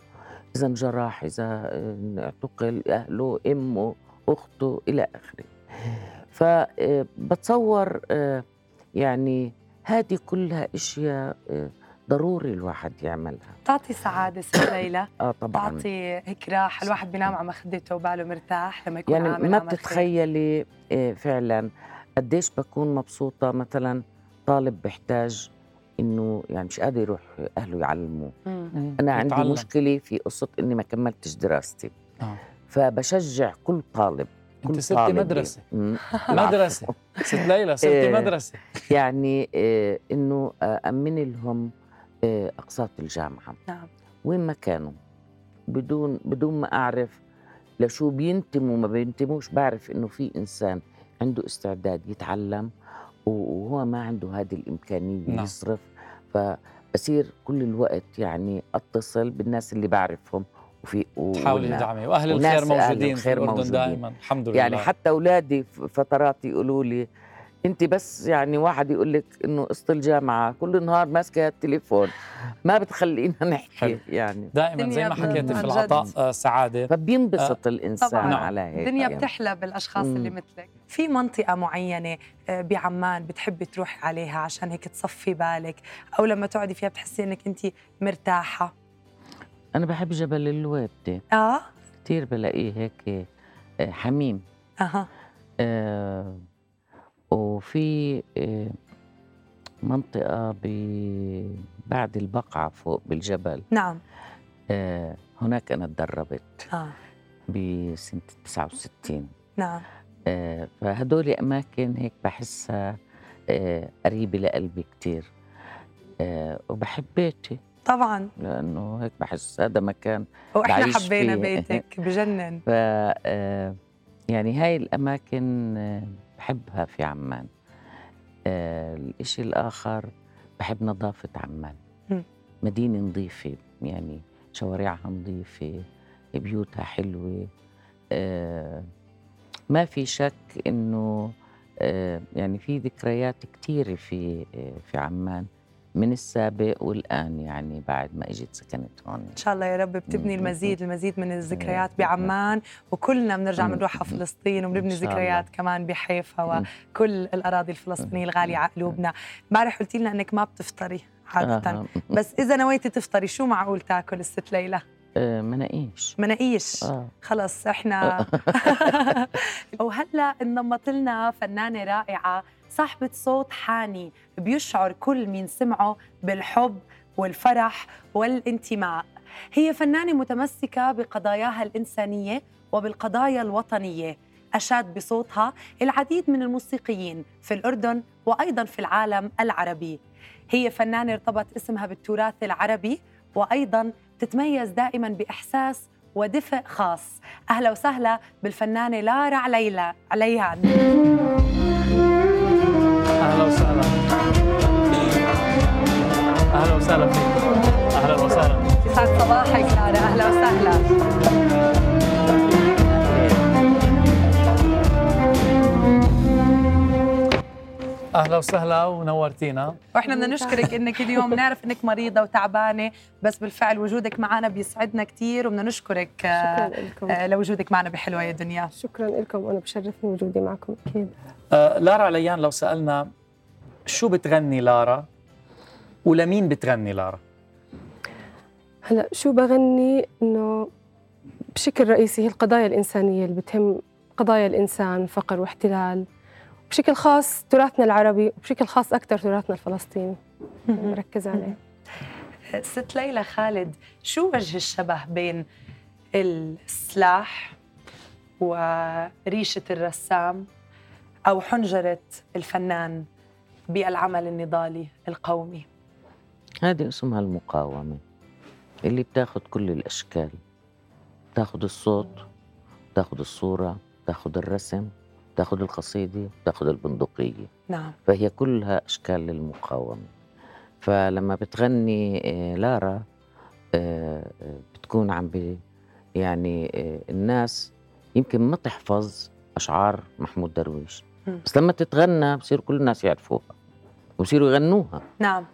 إذا انجرح إذا آه، اعتقل أهله أمه أخته إلى آخره. فبتصور يعني هذه كلها أشياء آه، ضروري الواحد يعملها بتعطي سعادة ست (coughs) ليلى آه طبعا بتعطي هيك راحه الواحد بينام على مخدته وباله مرتاح لما يكون يعني عامل ما. بتتخيلي آه، فعلا قديش بكون مبسوطة مثلا طالب بيحتاج إنه يعني مش قادر يروح أهله يعلموه مم. أنا عندي يتعلم. مشكلة في قصة إني ما كملتش دراستي آه. فبشجع كل طالب ستي طالب مدرسة. (laughs) مدرسة. ست ليلى صرتي إيه. مدرسة. (laughs) يعني آه، إنه امن لهم آه، أقساط الجامعة. نعم. وين ما كانوا. بدون بدون ما أعرف لشو بينتموا ما بينتموش بعرف إنه في إنسان عنده استعداد يتعلم وهو ما عنده هذه الإمكانية نعم. يصرف. فبصير كل الوقت يعني أتصل بالناس اللي بعرفهم. وفي تحاولي تدعمي وأهل الخير موجودين في الأردن موجودين. دائما الحمد لله يعني حتى أولادي فترات يقولوا لي أنت بس يعني واحد يقول لك إنه قسط الجامعة كل نهار ماسكة التليفون ما بتخلينا (laughs) نحكي حلو. يعني دائما زي ما حكيتي في عن العطاء. آه، سعادة فبينبسط الإنسان طبعاً. على هيك الدنيا يعني. بتحلى بالأشخاص اللي مم. مثلك في منطقة معينة آه، بعمان بتحبي تروحي عليها عشان هيك تصفي بالك أو لما تقعدي فيها بتحسي إنك أنت مرتاحة أنا بحب جبل الوابده آه؟ كثير بلاقيه هيك آه، حميم. أها. آه وفي آه منطقة ب- بعد البقعة فوق بالجبل. نعم. آه هناك أنا تدربت آه. بسنة 69 نعم. آه فهدول أماكن هيك بحسها آه قريبة لقلبي كتير. آه وبحب بيتي. طبعا. لأنه هيك بحس هذا مكان وإحنا حبينا فيه. بيتك (laughs) بجنن. ف آه، يعني هاي الأماكن آه، بحبها في عمان. آه، الإشي الآخر بحب نظافة عمان. مدينة نظيفة يعني شوارعها نظيفة بيوتها حلوة. آه، ما في شك إنه آه، يعني في ذكريات كتيرة في آه، في عمان. من السابق والآن يعني بعد ما إجيت سكنت هون إن شاء الله يا رب بتبني. المزيد المزيد من الذكريات. بعمان وكلنا بنرجع. بنروح على فلسطين وبنبني إن ذكريات. كمان بحيفا. وكل الأراضي الفلسطينية الغالية على قلوبنا امبارح قلتي لنا إنك ما بتفطري عادة آه. بس إذا نويتي تفطري شو معقول تاكل الست ليلى آه، مناقيش مناقيش آه خلص إحنا (laughs) (laughs) وهلأ انضمت لنا فنانة رائعة صاحبة صوت حاني بيشعر كل مين سمعه بالحب والفرح والانتماء. هي فنانة متمسكة بقضاياها الإنسانية وبالقضايا الوطنية. أشاد بصوتها العديد من الموسيقيين في الأردن وأيضا في العالم العربي. هي فنانة ارتبط اسمها بالتراث العربي وأيضا تتميز دائما بإحساس ودفء خاص. أهلا وسهلا بالفنانة لارا عليلا عليان وسهلا. أهلا وسهلا فيك. أهلا وسهلا. يسعد صباحك لارا أهلا وسهلا. أهلا وسهلا ونورتينا. وإحنا بدنا نشكرك إنك اليوم نعرف إنك مريضة وتعبانة بس بالفعل وجودك معنا بيسعدنا كثير وبدنا نشكرك آه، شكرا لكم. آه، لوجودك معنا بحلوة يا دنيا. شكرا لكم وأنا بشرفني وجودي معكم أكيد. آه لارا عليان لو سألنا شو بتغني لارا؟ ولمين بتغني لارا؟ هلا شو بغني؟ إنه بشكل رئيسي هي القضايا الإنسانية اللي بتهم قضايا الإنسان فقر واحتلال. بشكل خاص تراثنا العربي وبشكل خاص أكثر تراثنا الفلسطيني. بركز عليه. ست ليلى خالد شو وجه الشبه بين السلاح وريشة الرسام أو حنجرة الفنان بالعمل النضالي القومي. هذه اسمها المقاومة اللي بتاخد كل الأشكال بتاخد الصوت بتاخد الصورة بتاخد الرسم بتاخد القصيدة بتاخد البندقية. نعم. فهي كلها أشكال للمقاومة. فلما بتغني آه، لارا آه، آه، بتكون عم بي يعني الناس يمكن ما تحفظ أشعار محمود درويش. بس لما تتغنى بصير كل الناس يعرفوها. وبصيروا يغنوها. نعم.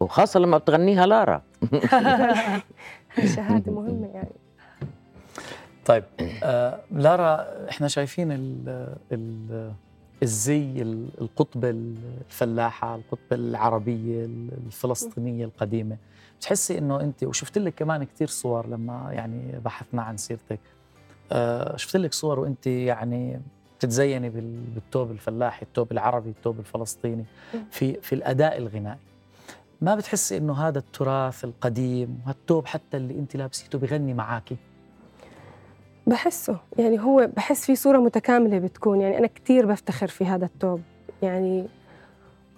وخاصة لما بتغنيها لارا. (laughs) شهادة مهمة يعني. طيب آه لارا إحنا شايفين ال ال الزي ال- القطبة الفلاحة القطبة العربية الفلسطينية القديمة. بتحسي إنه أنت وشفت لك كمان كثير صور لما يعني بحثنا عن سيرتك آه شفت لك صور وأنت يعني بتتزيني بال- بالثوب الفلاحي الثوب العربي الثوب الفلسطيني في في الأداء الغنائي. ما بتحسي إنه هذا التراث القديم وهالثوب حتى اللي أنت لابسيته بغني معاكي؟ بحسه. يعني هو بحس في صورة متكاملة بتكون. يعني أنا كتير بفتخر في هذا التوب. يعني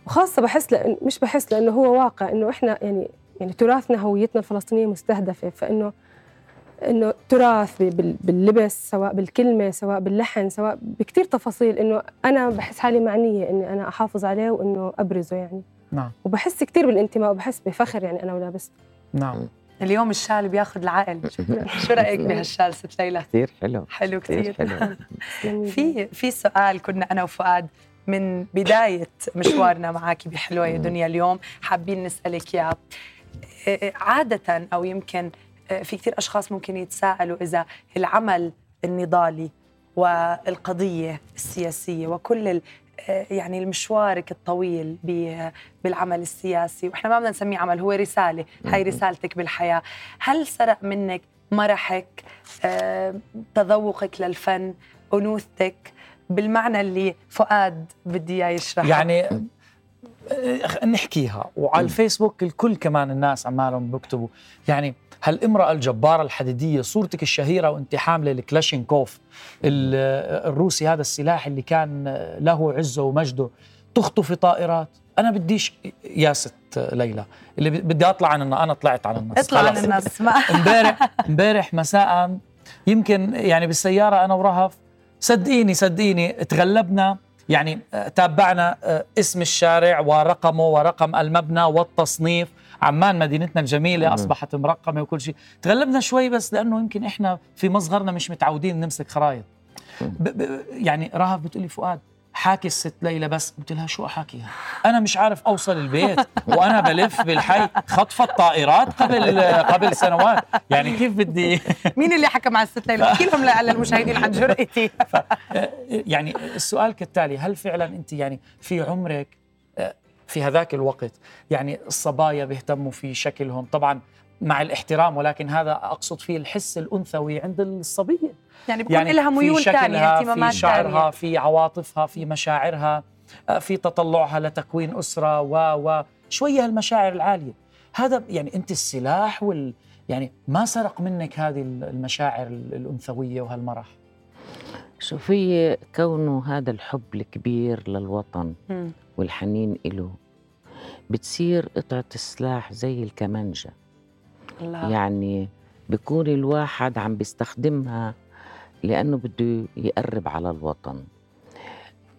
وخاصة بحس لأن مش بحس لأنه هو واقع إنه إحنا يعني يعني تراثنا هويتنا الفلسطينية مستهدفة. فإنه إنه تراث باللبس سواء بالكلمة سواء باللحن سواء بكتير تفاصيل إنه أنا بحس حالي معنية إني أنا أحافظ عليه وإنه أبرزه يعني. نعم. وبحس كتير بالانتماء وبحس بفخر يعني أنا ولابسته نعم. اليوم الشال بياخذ العقل. (laughs) شو رأيك بهالشال ست ليلى؟ كثير حلو. حلو كثير كثير حلو. في في سؤال كنا أنا وفؤاد من بداية مشوارنا معك بحلوة يا دنيا اليوم حابين نسألك إياه. إيه، عادة أو يمكن إيه، في كثير أشخاص ممكن يتساءلوا إذا العمل النضالي والقضية السياسية وكل إيه، يعني المشوارك الطويل بالعمل السياسي وإحنا ما بدنا نسميه عمل هو رسالة. هاي رسالتك بالحياة. هل سرق منك مرحك آه، تذوقك للفن أنوثتك؟ بالمعنى اللي فؤاد بدي إياه يشرحه. يعني آه، نحكيها. وعلى الفيسبوك الكل كمان الناس عمالهم بيكتبوا. يعني هالامرأة الجبارة الحديدية صورتك الشهيرة وانت حاملة الكلاشينكوف ال- الروسي هذا السلاح اللي كان له عزه ومجده تخطفي طائرات؟ أنا بديش يا ست ليلى اللي بدي أطلع عن النص أنا طلعت عن النص اطلع عن. النص ما. (laughs) امبارح امبارح مساء يمكن يعني بالسيارة أنا ورهف صدقيني صدقيني تغلبنا يعني آه، تابعنا آه، اسم الشارع ورقمه ورقم المبنى والتصنيف عمان مدينتنا الجميلة مم. أصبحت مرقمة وكل شيء. تغلبنا شوي بس لأنه يمكن إحنا في مصغرنا مش متعودين نمسك ب يعني رهف بتقولي فؤاد حاكي الست ليلى بس. قلت لها شو أحاكيها؟ أنا مش عارف أوصل البيت وأنا بلف بالحي خطفت طائرات قبل قبل سنوات. يعني كيف بدي (laughs) مين اللي حكى مع الست ليلى؟ أحكي لهم للمشاهدين عن جرأتي (laughs) يعني السؤال كالتالي هل فعلا أنت يعني في عمرك آه، في هذاك الوقت يعني الصبايا بيهتموا في شكلهم؟ طبعا مع الاحترام ولكن هذا أقصد فيه الحس الأنثوي عند الصبيه يعني بكون لها في ميول ثانية اهتمامات في شعرها في عواطفها في مشاعرها آه، في تطلعها لتكوين أسرة و و شوية هالمشاعر العالية. هذا يعني أنت السلاح وال يعني ما سرق منك هذه المشاعر الأنثوية وهالمرح؟ شوف هي كونه هذا الحب الكبير للوطن. والحنين إله بتصير قطعة السلاح زي الكمانجة. الله يعني بيكون الواحد عم بيستخدمها لأنه بده يقرب على الوطن.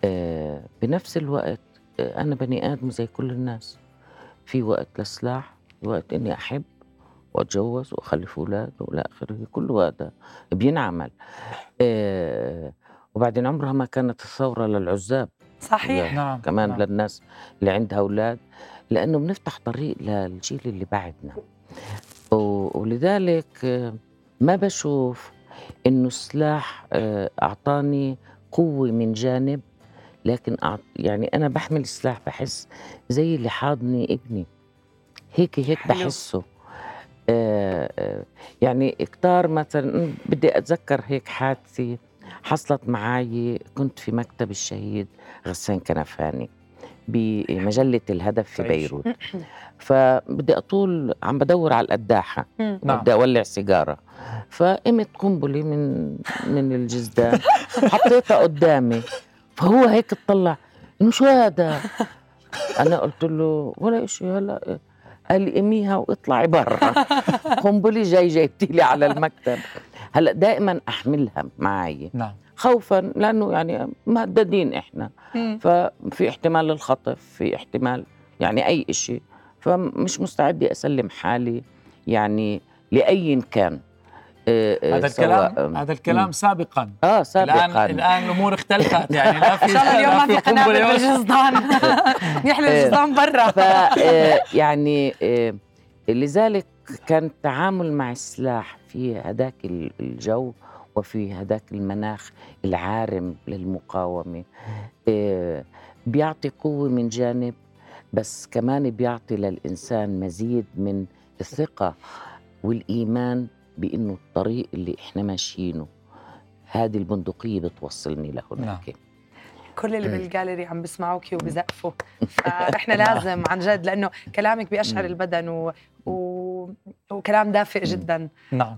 آه بنفس الوقت آه أنا بني آدم زي كل الناس. في وقت للسلاح في وقت إني أحب وأتجوز وأخلف أولاد وإلى آخره كل هذا بينعمل. آه وبعدين عمرها ما كانت الثورة للعزاب. صحيح. نعم كمان نعم. للناس اللي عندها أولاد لأنه بنفتح طريق للجيل اللي بعدنا. ولذلك آه، ما بشوف إنه السلاح آه، أعطاني قوة من جانب لكن أعط يعني أنا بحمل السلاح بحس زي اللي حاضني ابني هيك هيك حلو. بحسه آه، آه، يعني كتار مثلا بدي أتذكر هيك حادثة حصلت معي كنت في مكتب الشهيد غسان كنفاني بمجلة الهدف في تعيش. بيروت (clears throat) فبدي أطول عم بدور على القداحة مم. نعم. بدي أولع سيجارة. فقمت قنبلة من من الجزدان. (laughs) حطيتها قدامي. فهو هيك اطلع. إنه شو هذا؟ أنا قلت له ولا إشي هلأ. قال لي قميها واطلعي برا. (laughs) قنبلة جاي جايبتي لي على المكتب. هلأ دائما أحملها معي. نعم. خوفا لأنه يعني مهددين إحنا. مم. ففي احتمال للخطف في احتمال يعني أي شيء فمش مستعده أسلم حالي يعني لأي كان. آه، آه، هذا سواء- الكلام هذا الكلام سابقا. آه سابقا. الان الآن الأمور اختلفت. يعني لا (laughs) في ان شاء الله اليوم ما في قنابل. بالجزدان. (laughs) يحلى الجزدان برا. ف آه، يعني آه، لذلك كان التعامل مع السلاح في هذاك الجو وفي هذاك المناخ العارم للمقاومة آه، بيعطي قوة من جانب بس كمان بيعطي للإنسان مزيد من الثقة والإيمان بأنه الطريق اللي إحنا ماشيينه هذه البندقية بتوصلني لهناك نعم. كل اللي بالجاليري عم بيسمعوك وبزقفوا. فإحنا (laughs) لازم عن جد لأنه كلامك بيشعر البدن و... و... وكلام دافئ جدا. نعم.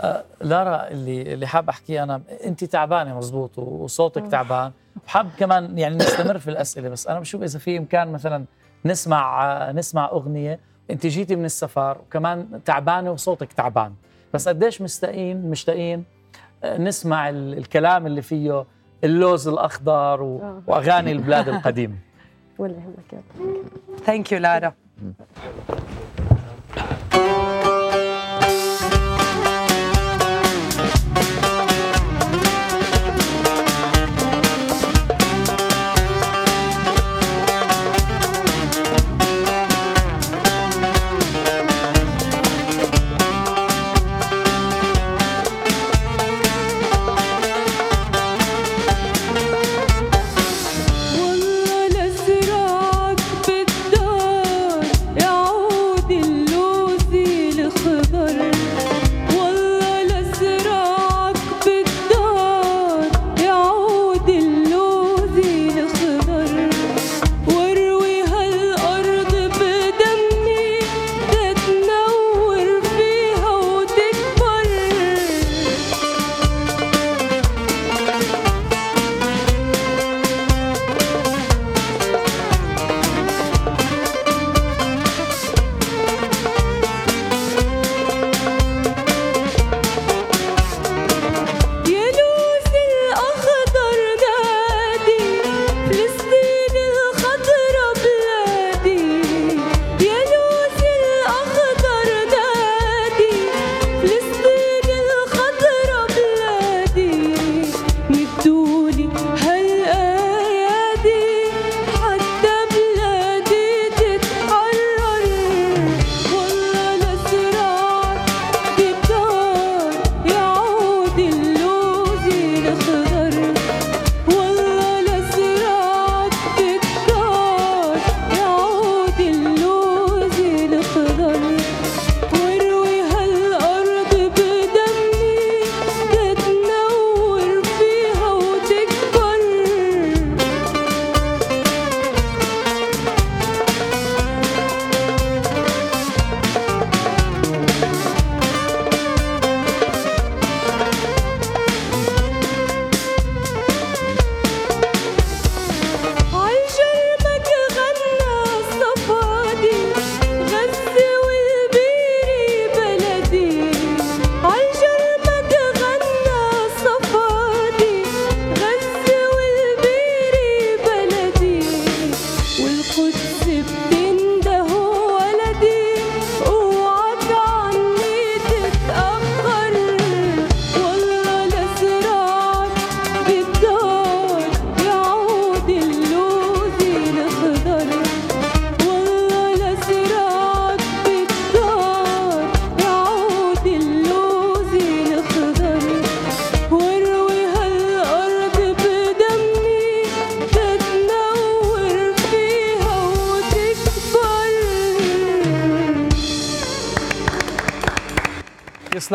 آه لارا اللي اللي حاب احكيه أنا أنت تعبانة مزبوط وصوتك تعبان. وحاب كمان يعني نستمر في الأسئلة بس أنا بشوف إذا في إمكان مثلا نسمع آه نسمع أغنية. أنت جيتي من السفر وكمان تعبانه وصوتك تعبان. بس قديش مستائين مشتاقين آه نسمع الكلام اللي فيه اللوز الأخضر و... وأغاني البلاد القديمة. (laughs) ولا يهمك ثانك يو لارا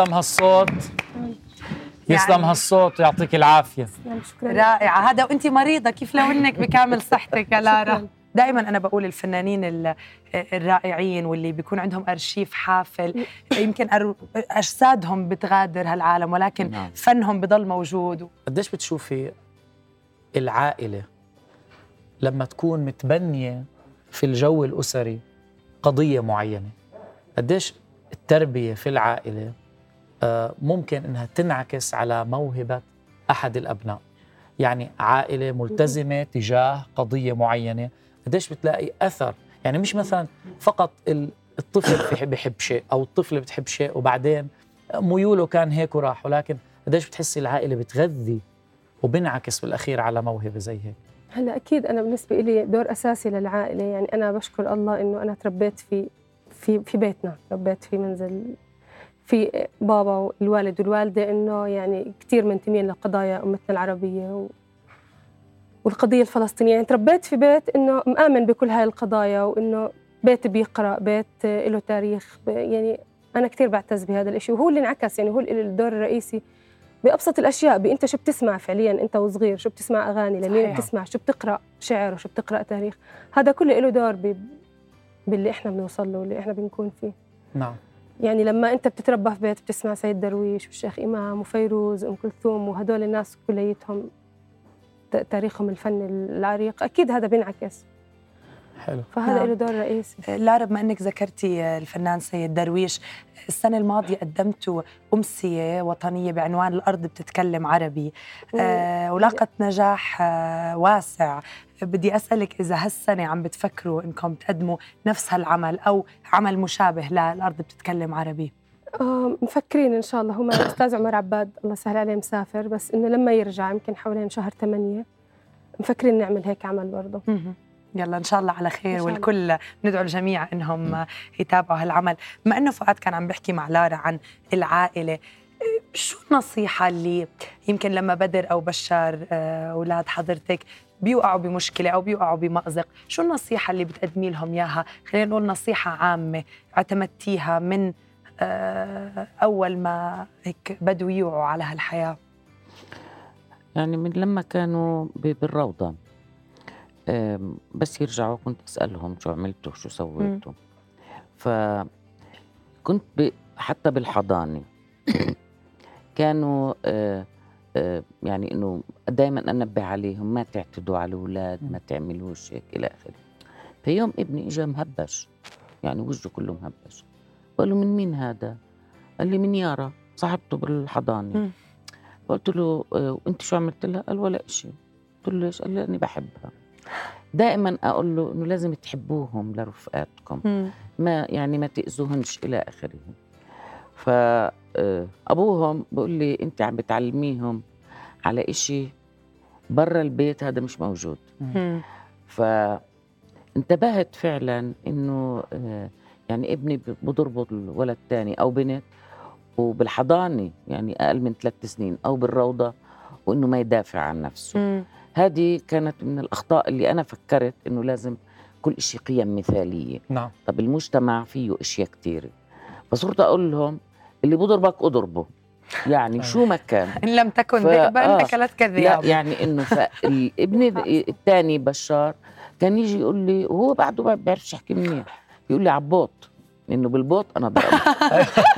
يسلم هالصوت. يسلم يعني هالصوت ويعطيك العافية. رائعة. هذا وانت مريضة كيف لو إنك (laughs) بكامل صحتك يا لارا؟ دائما أنا بقول الفنانين الرائعين واللي بيكون عندهم أرشيف حافل يمكن أجسادهم بتغادر هالعالم ولكن نعم. فنهم بضل موجود. قديش بتشوفي العائلة لما تكون متبنية في الجو الأسري قضية معينة؟ قديش التربية في العائلة ممكن إنها تنعكس على موهبة أحد الأبناء. يعني عائلة ملتزمة تجاه قضية معينة قديش بتلاقي أثر؟ يعني مش مثلا فقط الطفل بحب شيء أو الطفله بتحب شيء وبعدين ميوله كان هيك وراح ولكن قديش بتحسي العائلة بتغذي وبنعكس بالأخير على موهبة زي هيك؟ هلا أكيد أنا بالنسبة لي دور أساسي للعائلة يعني أنا بشكر الله إنه أنا تربيت في في في بيتنا ربيت في منزل في بابا والوالد والوالدة إنه يعني كثير منتمين لقضايا أمتنا العربية و والقضية الفلسطينية. يعني تربيت في بيت إنه مآمن بكل هاي القضايا وإنه بيت بيقرأ بيت له تاريخ. يعني أنا كثير بعتز بهذا الإشي وهو اللي انعكس يعني هو اللي الدور الرئيسي بأبسط الأشياء بأنت شو بتسمع فعليا أنت وصغير؟ شو بتسمع أغاني؟ لمين. بتسمع؟ شو بتقرأ شعر؟ وشو بتقرأ تاريخ؟ هذا كله له دور ب... باللي إحنا بنوصل له واللي إحنا بنكون فيه. نعم. يعني لما انت بتتربى في بيت بتسمع سيد درويش والشيخ إمام وفيروز وأم كلثوم وهدول الناس كليتهم تاريخهم الفني العريق أكيد هذا بينعكس. حلو. فهذا نعم. له دور رئيسي لارا بما إنك ذكرتي الفنان سيد درويش. السنة الماضية قدمتوا أمسية وطنية بعنوان الأرض بتتكلم عربي. آه ولاقت نجاح آه واسع. بدي أسألك إذا هالسنة عم بتفكروا إنكم تقدموا نفس هالعمل أو عمل مشابه للأرض بتتكلم عربي؟ آه مفكرين إن شاء الله. هم الاستاذ (clears throat) عمر عباد الله يسهل عليه مسافر بس إنه لما يرجع يمكن حوالين شهر ثمانية مفكرين نعمل هيك عمل برضه. يلا إن شاء الله على خير الله. والكل ندعو الجميع إنهم يتابعوا هالعمل. بما إنه فؤاد كان عم بيحكي مع لارا عن العائلة شو النصيحة اللي يمكن لما بدر أو بشار آه، أولاد حضرتك بيوقعوا بمشكلة أو بيوقعوا بمأزق شو النصيحة اللي بتقدمي لهم إياها؟ خلينا نقول نصيحة عامة اعتمدتيها من آه، أول ما هيك بدوا يوعوا على هالحياة. يعني من لما كانوا بالروضة. بس يرجعوا كنت أسألهم شو عملتوا شو سويتوا. فكنت ب... حتى بالحضانة. (coughs) كانوا آه، آه، يعني إنه دائما أنبه عليهم ما تعتدوا على الأولاد ما تعملوش هيك إلى آخره. فيوم ابني اجى مهبش يعني وجهه كله مهبش. بقول له من مين هذا؟ قال لي من يارا صاحبته بالحضانة. مم. قلت له آه، وأنت شو عملت لها؟ قال ولا شيء قلت له ليش؟ قال لي اني بحبها. دائما أقول له إنه لازم تحبوهم لرفقاتكم. ما يعني ما تاذوهنش إلى آخره. ف آه، بقول لي أنت عم بتعلميهم على إشي برا البيت هذا مش موجود. فانتبهت فعلا إنه آه، يعني ابني بضربه الولد تاني أو بنت وبالحضانة يعني أقل من ثلاث سنين أو بالروضة وإنه ما يدافع عن نفسه. هذه كانت من الأخطاء اللي أنا فكرت إنه لازم كل شيء قيم مثالية. نعم. طب المجتمع فيه أشياء كثيره فصرت أقول لهم اللي بضربك أضربه. يعني (laughs) شو ما كان. إن لم تكن ف- ذئبا آه. أكلت لا كذئاب يعني إنه فالابن (laughs) الثاني بشار كان يجي يقول لي وهو بعده ما بيعرفش يحكي منيح. يقول لي عبوط. إنه بالبوط أنا ضربه.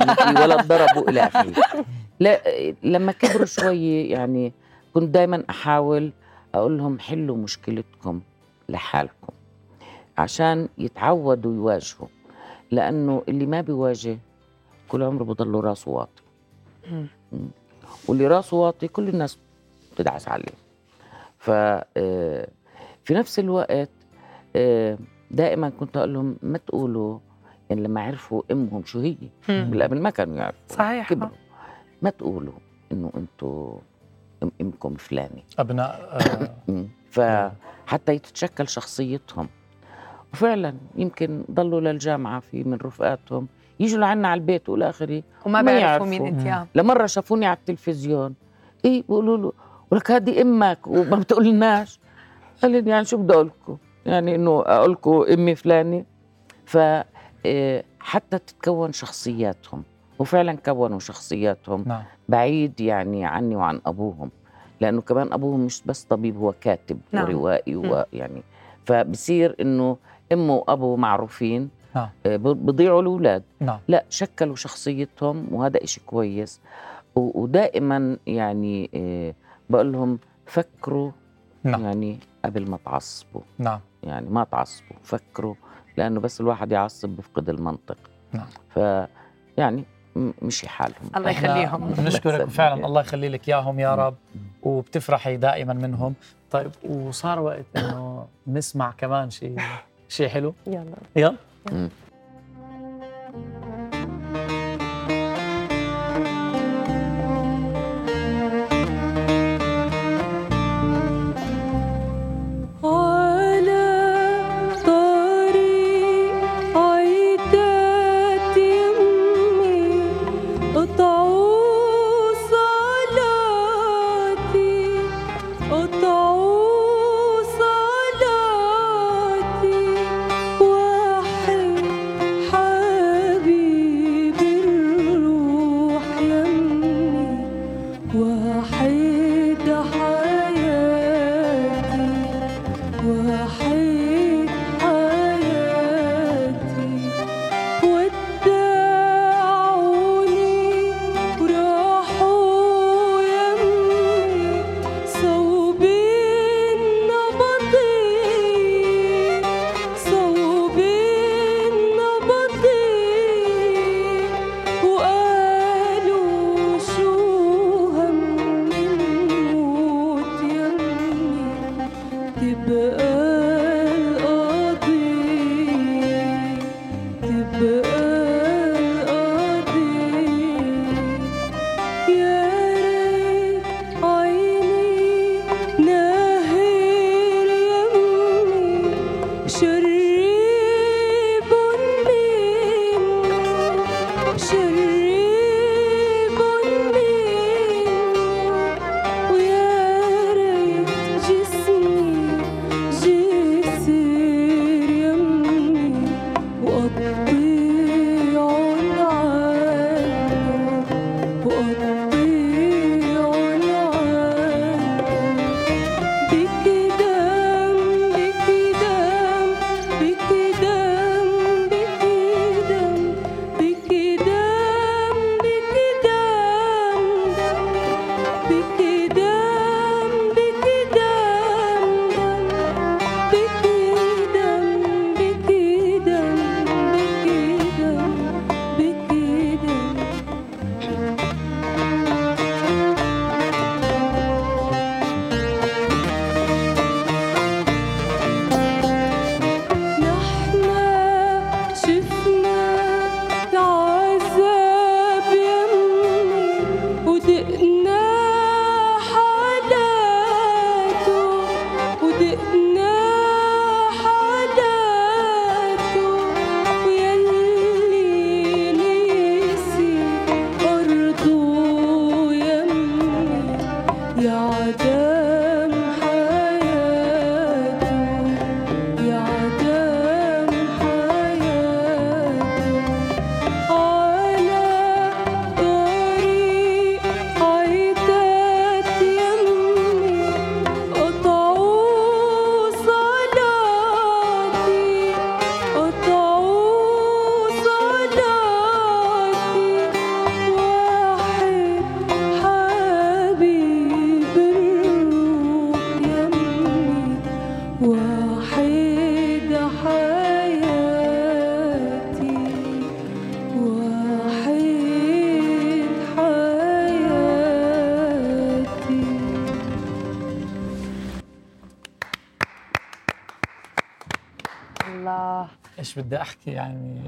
إنه في ولد ضربه إلى آخره. لا لما كبروا شوي يعني كنت دائما أحاول أقول لهم حلوا مشكلتكم لحالكم عشان يتعودوا يواجهوا لأنه اللي ما بيواجه كل عمره بضله راسه واطي. واللي راسه واطي كل الناس بتدعس عليه ف آه، في نفس الوقت آه، دائما كنت أقول لهم ما تقولوا يعني لما عرفوا أمهم شو هي. بالقبل ما كانوا يعرفوا صحيح. كبروا ما تقولوا إنه أنتوا أم إمكم فلانه أبناء آه،. (coughs) فحتى يتشكل شخصيتهم. وفعلا يمكن ضلوا للجامعة في من رفقاتهم. يجوا لعنا على البيت وإلى آخره. وما ما بيعرفوا مين آه. لمرة شافوني على التلفزيون. إيه بيقولوا له ولك هذه إمك. وما بتقولناش. قال لي يعني شو بدي أقول لكم يعني إنه أقول لكم إمي فلانه ف آه، حتى تتكون شخصياتهم. وفعلا كونوا شخصياتهم نعم. بعيد يعني عني وعن أبوهم لأنه كمان أبوهم مش بس طبيب هو كاتب نعم. وروائي ويعني فبصير إنه إمه وأبوه معروفين نعم. آه، بضيعوا الأولاد. نعم. لا شكلوا شخصيتهم وهذا إشي كويس. ودائما يعني آه، بقول لهم فكروا نعم. يعني قبل ما تعصبوا. نعم. يعني ما تعصبوا فكروا لأنه بس الواحد يعصب بفقد المنطق. نعم. ف يعني مشي حالهم الله يخليهم. بنشكرك بس- فعلا. الله يخلي لك إياهم يا رب وبتفرحي دائما منهم. طيب وصار وقت إنه نسمع كمان شيء شيء حلو. يلا. يلا. أحكي يعني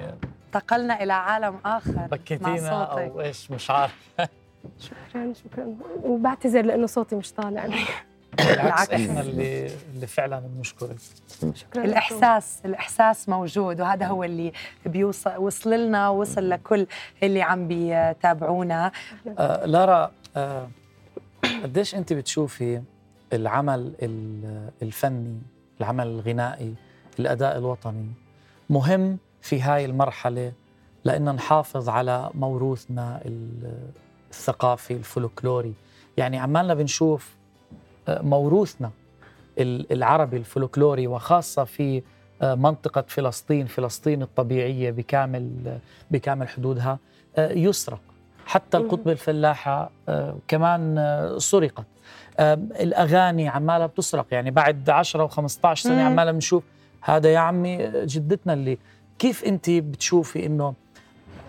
انتقلنا إلى عالم آخر مع بكيتينا صوتك. أو إيش؟ مش عارف. (laughs) شكرا شكرا. وبعتذر لأنه صوتي مش طالع. بالعكس. إحنا اللي اللي فعلا بنشكرك. شكرا الإحساس الإحساس موجود وهذا هو اللي بيوصل وصل لنا وصل لكل اللي عم بيتابعونا. آه لارا آه قديش أنت بتشوفي العمل ال- الفني العمل الغنائي الأداء الوطني؟ مهم في هاي المرحلة لأن نحافظ على موروثنا ال- الثقافي الفولكلوري. يعني عمالنا بنشوف آه، موروثنا ال- العربي الفولكلوري وخاصة في آه، منطقة فلسطين فلسطين الطبيعية بكامل بكامل حدودها آه، يسرق. حتى القطب الفلاحة كمان سرقت. الأغاني عمالها بتسرق. يعني بعد 10 و15 سنة مم. عمالها بنشوف هذا يا عمي جدتنا اللي كيف أنت بتشوفي إنه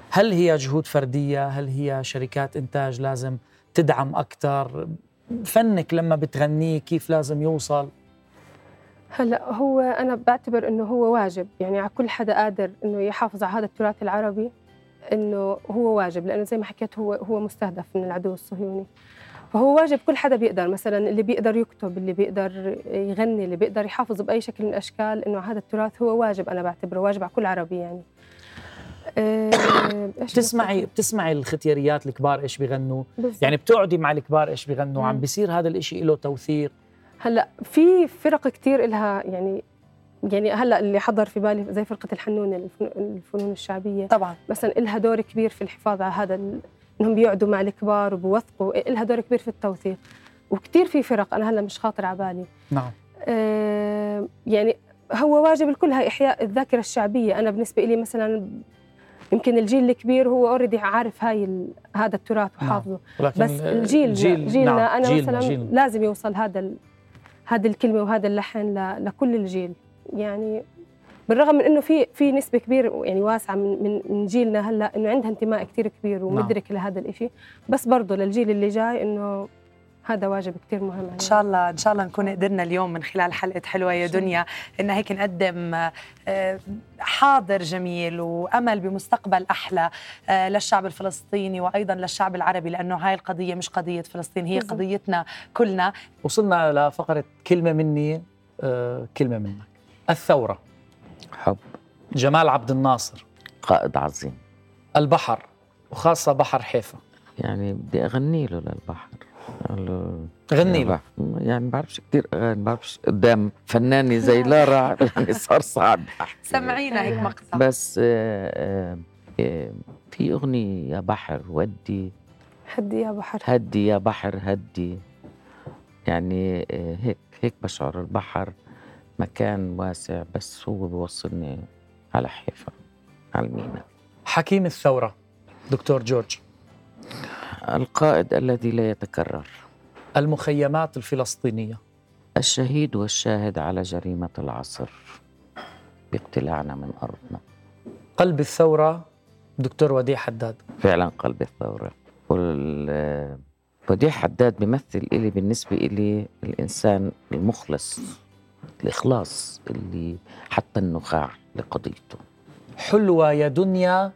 هل هي جهود فردية؟ هل هي شركات إنتاج لازم تدعم أكثر فنك لما بتغنيه كيف لازم يوصل؟ هلا هو أنا بعتبر إنه هو واجب. يعني على كل حدا قادر إنه يحافظ على هذا التراث العربي إنه هو واجب لأنه زي ما حكيت هو هو مستهدف من العدو الصهيوني. فهو واجب كل حدا بيقدر مثلا اللي بيقدر يكتب اللي بيقدر يغني اللي بيقدر يحافظ بأي شكل من الأشكال إنه هذا التراث هو واجب أنا بعتبره واجب على كل عربي يعني. آه، بتسمعي بتسمعي الختياريات الكبار إيش بيغنوا. يعني بتقعدي مع الكبار إيش بيغنوا؟ عم. بيصير هذا الإشي له توثيق؟ هلأ في فرق كتير إلها يعني يعني هلأ اللي حضر في بالي زي فرقة الحنون الفن- الفنون الشعبية. طبعا. مثلا إلها دور كبير في الحفاظ على هذا إنهم بيقعدوا مع الكبار وبوثقوا إلها دور كبير في التوثيق. وكتير في فرق أنا هلأ مش خاطر على بالي. نعم. آه، يعني هو واجب الكل هاي إحياء الذاكرة الشعبية. أنا بالنسبة لي مثلا يمكن الجيل الكبير هو already عارف هاي ال- هذا التراث نعم. وحافظه. ولكن بس الجيل جيل جيلنا نعم أنا جيلنا مثلا جيلنا. لازم يوصل هذا ال... هذه الكلمة وهذا اللحن ل... لكل الجيل. يعني بالرغم من إنه في في نسبة كبيره يعني واسعة من من من جيلنا هلأ إنه عندها انتماء كثير كبير ومدرك لهذا الإشي. بس برضه للجيل اللي جاي إنه هذا واجب كثير مهم علينا. إن شاء الله إن شاء الله نكون قدرنا اليوم من خلال حلقة حلوة يا دنيا إن هيك نقدم آه، حاضر جميل وأمل بمستقبل أحلى آه، للشعب الفلسطيني وأيضا للشعب العربي لأنه هاي القضية مش قضية فلسطين هي. قضيتنا كلنا. وصلنا لفقرة كلمة مني آه، كلمة منك. الثورة. حب. جمال عبد الناصر. قائد عظيم. البحر وخاصة بحر حيفا. يعني بدي أغني له للبحر. له غني له؟ بحر. يعني ما بعرفش كثير أغاني ما بعرفش. قدام فنانة زي لارا (laughs) يعني صار صعب. سمعينا هيك مقطع. بس آه، آه، آه، في أغنية يا بحر ودي. حدي يا بحر. هدي يا بحر هدي. يعني هيك هيك بشعر البحر. مكان واسع بس هو بيوصلني على حيفا على المينا. حكيم الثورة دكتور جورج. القائد الذي لا يتكرر. المخيمات الفلسطينية. الشهيد والشاهد على جريمة العصر باقتلاعنا من أرضنا قلب الثورة دكتور وديع حداد. فعلا قلب الثورة. وال وديع حداد بيمثل إلي بالنسبة إلي الإنسان المخلص. الإخلاص اللي حتى النخاع لقضيته. حلوة يا دنيا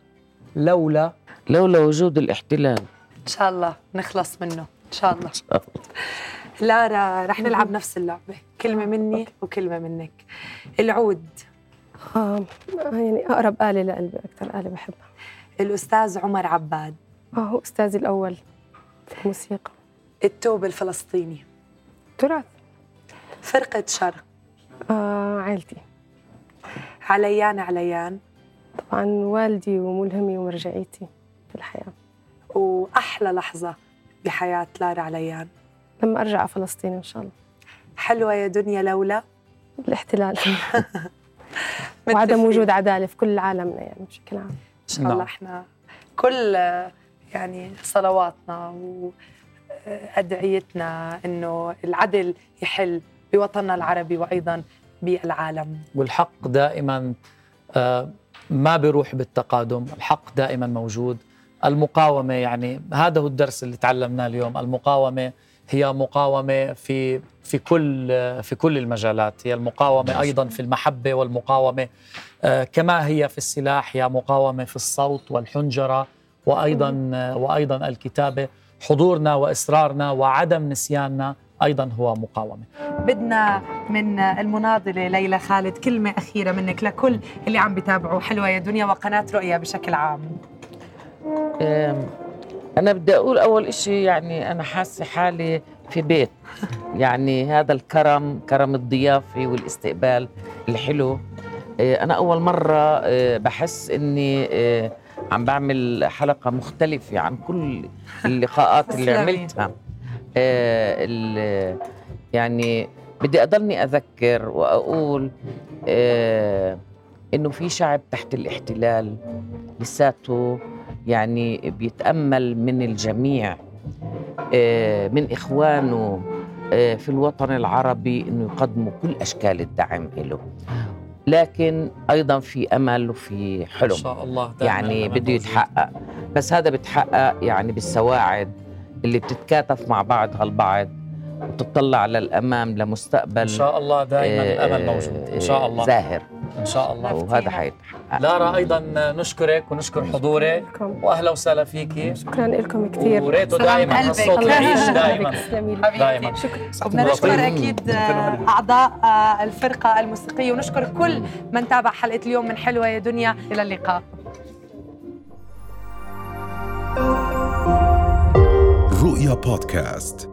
لولا. لولا وجود الاحتلال. إن شاء الله نخلص منه إن شاء الله. لارا رح نلعب نفس اللعبة. كلمة مني وكلمة منك. العود. آه يعني أقرب آلة لقلبي أكثر آلة بحبها. الأستاذ عمر عباد. آه هو أستاذي الأول في الموسيقى التوب الفلسطيني. تراث. فرقة شرق. آه عائلتي. عليان عليان. طبعا والدي وملهمي ومرجعيتي في الحياة. وأحلى لحظة بحياة لارا عليان. لما أرجع على فلسطين إن شاء الله. حلوة يا دنيا لولا. الاحتلال (laughs) (laughs) وعدم. وجود عدالة في كل عالمنا يعني بشكل عام. إن شاء الله نعم. إحنا كل يعني صلواتنا وأدعيتنا إنه العدل يحل بوطننا العربي وأيضا بالعالم. والحق دائما آه، ما بيروح بالتقادم الحق دائما موجود. المقاومة يعني هذا هو الدرس اللي تعلمناه اليوم. المقاومة هي مقاومة في في كل في كل المجالات. هي المقاومة أيضا في المحبة والمقاومة آه، كما هي في السلاح هي مقاومة في الصوت والحنجرة وأيضا آه، وأيضا الكتابة. حضورنا وإصرارنا وعدم نسياننا أيضا هو مقاومة. بدنا من المناضلة ليلى خالد كلمة أخيرة منك لكل اللي عم بيتابعوا حلوة يا دنيا وقناة رؤيا بشكل عام. أنا بدي أقول أول إشي يعني أنا حاسة حالي في بيت. يعني هذا الكرم كرم الضيافة والاستقبال الحلو. إيه، أنا أول مرة إيه، بحس إني إيه، عم بعمل حلقة مختلفة عن كل اللقاءات اللي. عملتها. يعني بدي أضلني أذكر وأقول إيه، إنه في شعب تحت الاحتلال لساته يعني بيتأمل من الجميع آه، من إخوانه آه، في الوطن العربي إنه يقدموا كل أشكال الدعم له لكن أيضا في أمل وفي حلم. شاء الله يعني بده. يتحقق. بس هذا بتحقق يعني بالسواعد اللي بتتكاتف مع بعضها البعض وتطلع للأمام لمستقبل إن شاء الله دائما آه، الامل موجود إن شاء الله. زاهر. إن شاء الله. وهذا حيتحقق. لارا أيضا نشكرك ونشكر حضورك. واهلا وسلا فيكي شكرا لكم كثير. وريتو دائما الله يعيش. دائما. دائما شكرا. بدنا نشكر. أكيد آه، أعضاء آه، الفرقة الموسيقية ونشكر كل من تابع حلقة اليوم من حلوة يا دنيا. إلى اللقاء. رؤيا بودكاست